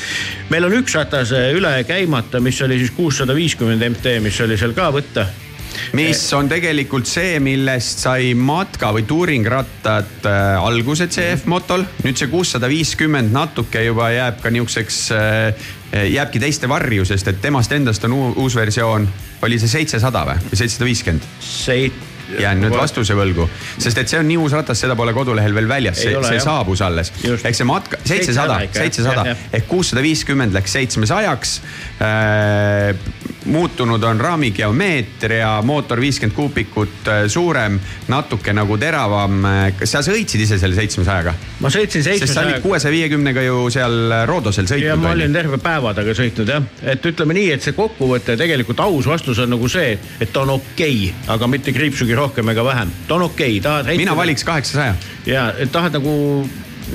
meil on üks ratas üle käimata, mis oli siis kuussada viiskümmend MT, mis oli seal ka võtta mis on tegelikult see, millest sai matka või tuuringrattad äh, alguse CF motol. nüüd see kuussada viiskümmend natuke juba jääb ka niisuguseks äh,, jääbki teiste varju, sest et temast endast on uu- uus versioon, oli see seitsesada või, või seitsesada viiskümmend? Seit-. jään nüüd vastuse võlgu, sest et see on nii uus ratas, seda pole kodulehel veel väljas, see, ole, see jah. saabus alles. Ehk see matka, seitsesada 700, ikka, jah. seitsesada ehk kuussada viiskümmend läks seitsmesajaks äh,. Muutunud on raami geomeetria, mootor viiskümmend kuupikut äh, suurem, natuke nagu teravam. kas sa sõitsid ise selle seitsmesajaga? ma sõitsin sest sa olid kuuesaja viiekümnega ju seal Roodosel ja sõitnud ma on olin terve päeva taga sõitnud jah, et ütleme nii, et see kokkuvõte tegelikult aus vastus on nagu see, et ta on okei okay,, aga mitte kriipsugi rohkem ega vähem. ta on okei okay,, tahad. mina valiks kaheksasaja. ja, et tahad nagu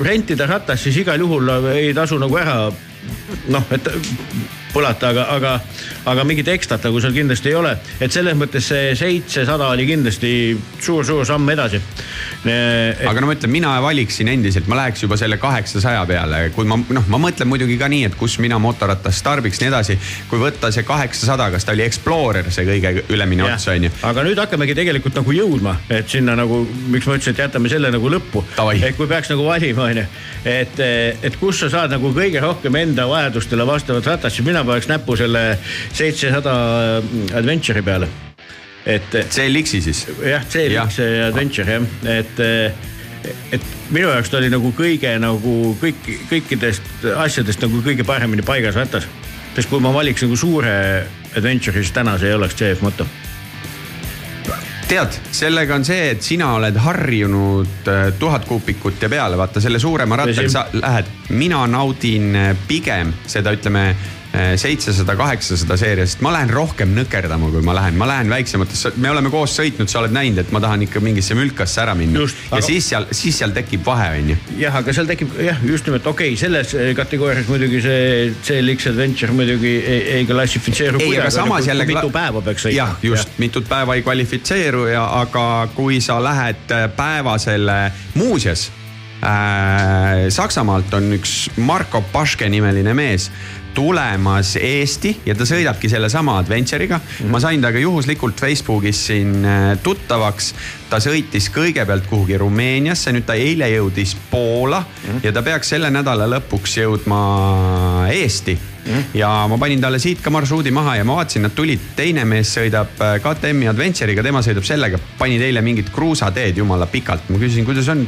rentida ratast, siis igal juhul ei tasu nagu ära noh, et põlata, aga, aga, aga mingit ekstrat nagu seal kindlasti ei ole. et selles mõttes see seitsesada oli kindlasti suur-suur samm edasi. aga no ma ütlen, mina valiksin endiselt, ma läheks juba selle kaheksasaja peale, kui ma noh, ma mõtlen muidugi ka nii, et kus mina mootorratast tarbiks, nii edasi. kui võtta see kaheksasada, kas ta oli Explorer, see kõige ülemine ots on ju. aga nüüd hakkamegi tegelikult nagu jõudma, et sinna nagu, miks ma ütlesin, et jätame selle nagu lõppu. et kui peaks nagu valima, onju, et, et kus sa saad nagu kõige rohkem enda vajadustele vastavat ratast, siis mina paneks näpu selle seitsesada Adventure'i peale. et. CLX-i siis? jah, CLX ja Adventure jah, et et minu jaoks ta oli nagu kõige nagu kõik, kõikidest asjadest nagu kõige paremini paigas ratas. sest kui ma valiks nagu suure Adventure'i, siis täna see ei oleks CF moto. tead, sellega on see, et sina oled harjunud äh, tuhat kuupikut ja peale, vaata selle suurema rattaga sa lähed, mina naudin äh, pigem seda, ütleme seitsesada, kaheksasada seeria, sest ma lähen rohkem nõkerdama, kui ma lähen, ma lähen väiksematesse, me oleme koos sõitnud, sa oled näinud, et ma tahan ikka mingisse mülkasse ära minna. ja aga- siis seal, siis seal tekib vahe, on ju. jah, aga seal tekib jah, just nimelt okei okay,, selles eh, kategoorias muidugi see CLX Adventure muidugi ei, ei klassifitseeru. ei, aga samas jälle. mitu päeva peaks sõitma. jah, just, mitut päeva ei kvalifitseeru ja, aga kui sa lähed äh, päevasele muuseas, äh,. Saksamaalt on üks Marko Paške nimeline mees tulemas Eesti ja ta sõidabki sellesama Adventure'iga ma sain temaga juhuslikult Facebookis siin äh, tuttavaks. ta sõitis kõigepealt kuhugi Rumeeniasse, nüüd ta eile jõudis Poola -hmm. ja ta peaks selle nädala lõpuks jõudma Eesti. -hmm. ja ma panin talle siit ka marsruudi maha ja ma vaatasin, nad tulid, teine mees sõidab äh, KTM-i Adventure'iga, tema sõidab sellega, panid eile mingit kruusateed jumala pikalt, ma küsisin, kuidas on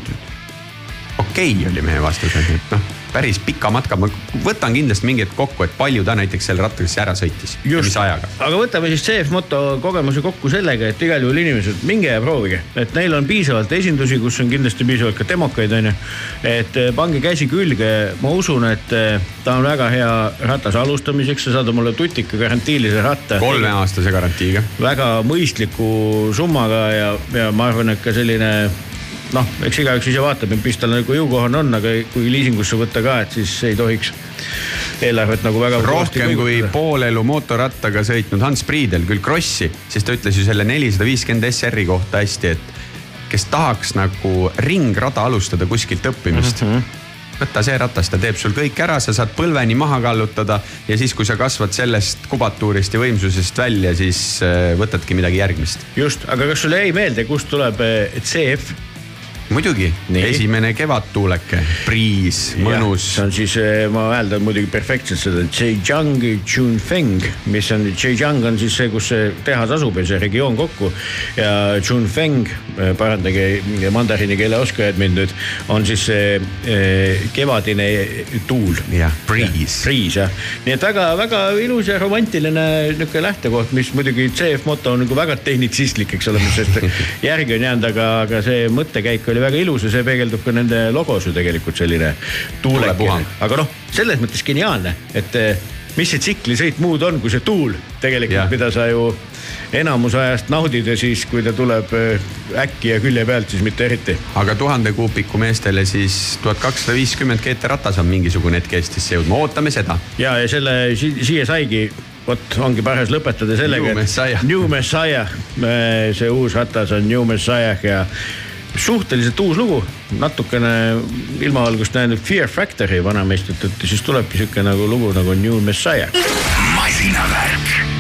okei okay, oli meie vastus, et noh, päris pika matka, ma võtan kindlasti mingi hetk kokku, et palju ta näiteks selle rattaga siis ära sõitis ja mis ajaga. aga võtame siis CF Moto kogemuse kokku sellega, et igal juhul inimesed, minge ja proovige, et neil on piisavalt esindusi, kus on kindlasti piisavalt ka demokaid, onju. et eh, pange käsi külge, ma usun, et eh, ta on väga hea ratas alustamiseks, sa saad omale tutika garantiilise ratta. kolmeaastase garantiiga. väga mõistliku summaga ja, ja ma arvan, et ka selline noh, eks igaüks ise vaatab, mis tal nagu jõukohane on, aga kui liisingusse võtta ka, et siis ei tohiks eelarvet nagu väga. rohkem kui pool elu mootorrattaga sõitnud Hans Priidel küll Krossi, siis ta ütles ju selle nelisada viiskümmend SR-i kohta hästi, et kes tahaks nagu ringrada alustada kuskilt õppimist mm. -hmm võta see ratas, ta teeb sul kõik ära, sa saad põlveni maha kallutada ja siis, kui sa kasvad sellest kubatuurist ja võimsusest välja, siis äh, võtadki midagi järgmist. just, aga kas sulle jäi meelde, kust tuleb eh, CF? muidugi, esimene kevadtuuleke, priis, mõnus. see on siis, ma hääldan muidugi perfektselt seda Zhejiang Chunfeng, mis on, Zhejiang on siis see, kus see tehas asub ja see regioon kokku. ja Chunfeng, parandage mandariini keele oskajad mind nüüd, on siis see eh, kevadine tuul. jah, priis. priis jah, nii et väga-väga ilus ja romantiline niisugune lähtekoht, mis muidugi CF moto on nagu väga tehnitsistlik, eks ole, sest järgi on jäänud, aga, aga see mõttekäik oli väga ilus ja see peegeldub ka nende logos ju tegelikult selline Tuulepuhang.. aga noh, selles mõttes geniaalne, et eh, mis see tsiklisõit muud on, kui see tuul tegelikult, mida sa ju enamus ajast naudid ja siis, kui ta tuleb eh, äkki ja külje pealt, siis mitte eriti. aga tuhande kuupiku meestele siis tuhat kakssada viiskümmend GT ratas on mingisugune hetk Eestisse jõudma, ootame seda. ja, ja selle si siia saigi, vot ongi parjas lõpetada sellega. New Messiah. New Messiah, see uus ratas on New Messiah ja suhteliselt uus lugu, natukene ilmavalgust näinud Fear Factory vanameistritelt ja siis tulebki sihuke nagu lugu nagu New Messiah. masinavärk.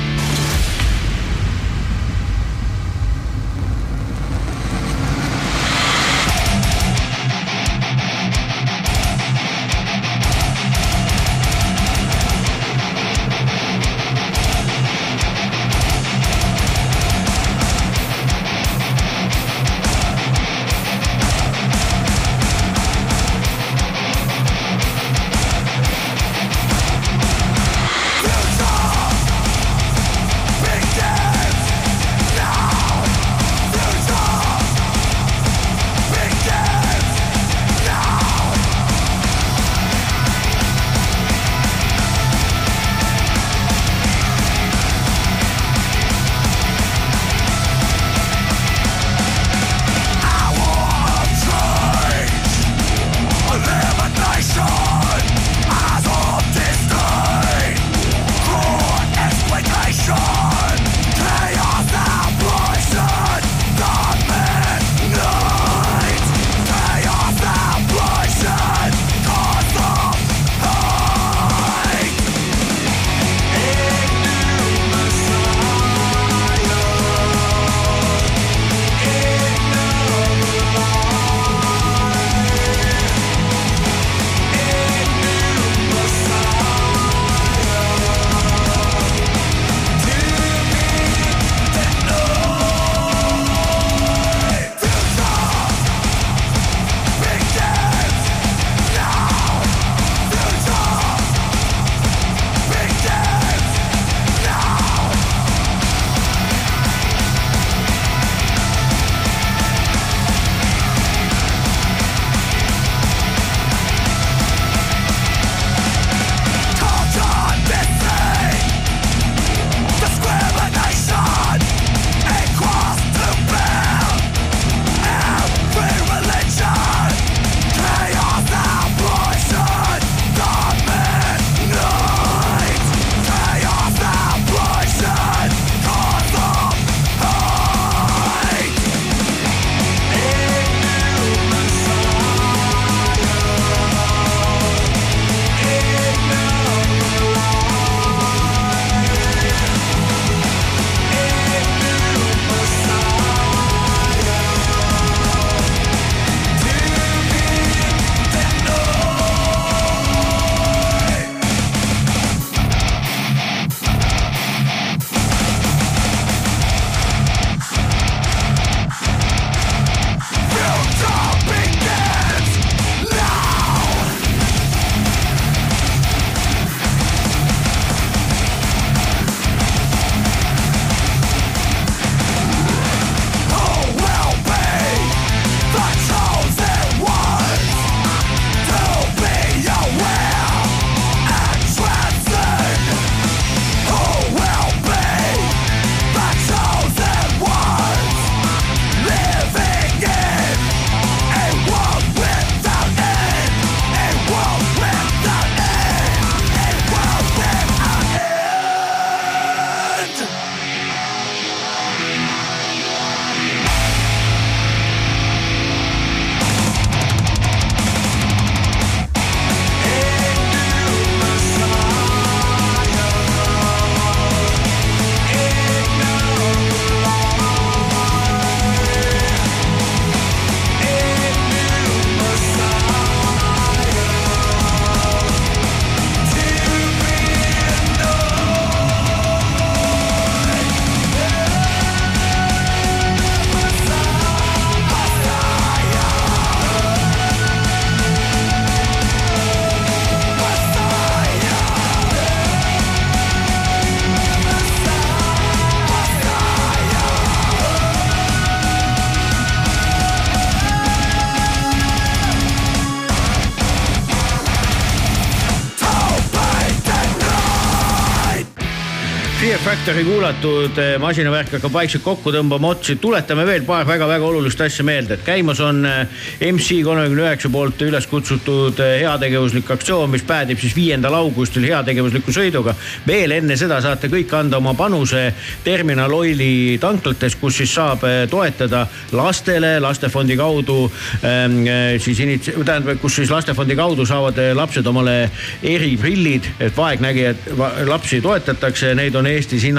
Factory kuulatud, masinavärk hakkab vaikselt kokku tõmbama otsi. tuletame veel paar väga-väga olulist asja meelde, et käimas on äh, MC kolmekümne üheksa poolt üles kutsutud äh, heategevuslik aktsioon, mis päädib siis viiendal augustil heategevusliku sõiduga. veel enne seda saate kõik anda oma panuse Terminal Oili tanklates, kus siis saab toetada lastele lastefondi kaudu ähm, siis inits-, tähendab, kus siis lastefondi kaudu saavad lapsed omale eriprillid, et vaegnägijad, lapsi toetatakse, neid on Eestis hinnanguliselt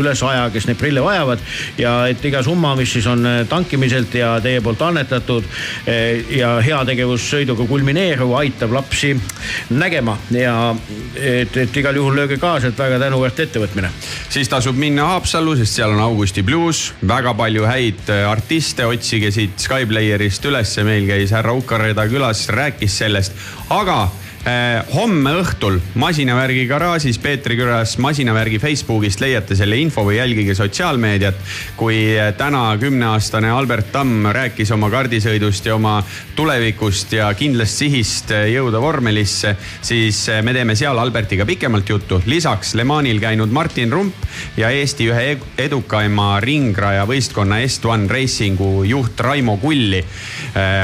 üle saja, kes neid prille vajavad. ja et iga summa, mis siis on tankimiselt ja teie poolt annetatud ja heategevussõiduga kulmineeruv, aitab lapsi nägema ja et, et igal juhul lööge kaasa, et väga tänuväärt ettevõtmine. siis tasub minna Haapsallu, sest seal on Augusti Blues, väga palju häid artiste, otsige siit Skyplayerist ülesse, meil käis härra Ukareda külas, rääkis sellest, aga Eh, homme õhtul masinavärgi garaažis Peetri külas masinavärgi Facebookist leiate selle info või jälgige sotsiaalmeediat. kui eh, täna kümneaastane Albert Tamm rääkis oma kardisõidust ja oma tulevikust ja kindlast sihist eh, jõuda vormelisse, siis me teeme seal Albertiga pikemalt juttu. lisaks Le Manil käinud Martin Rump ja Eesti ühe edukaima ringraja võistkonna Est1 Racingu juht Raimo Kulli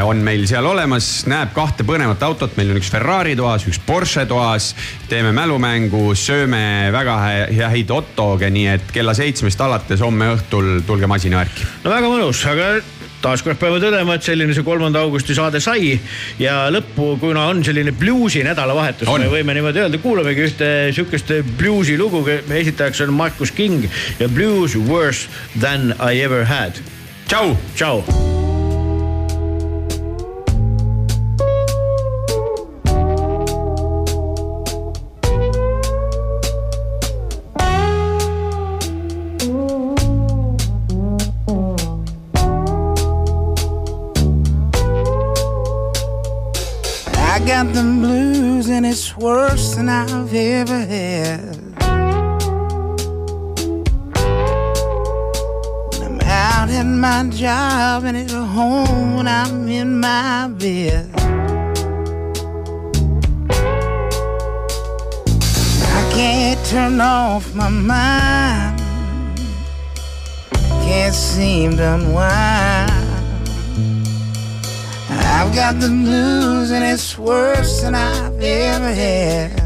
on meil seal olemas, näeb kahte põnevat autot, meil on üks Ferrari toas toas, üks Porsche toas. teeme mälumängu, sööme väga häid hot dog'e, nii et kella seitsmest alates homme õhtul tulge masinavärki. no väga mõnus, aga taaskord peame tõdema, et selline see kolmanda augusti saade sai ja lõppu, kuna on selline bluusi nädalavahetus, me võime niimoodi öelda, kuulamegi ühte sihukest bluusi lugu, esitajaks on Markus King ja Blues worse than I ever had. tšau. tšau. I can't turn off my mind. Can't seem to unwind. I've got the blues and it's worse than I've ever had.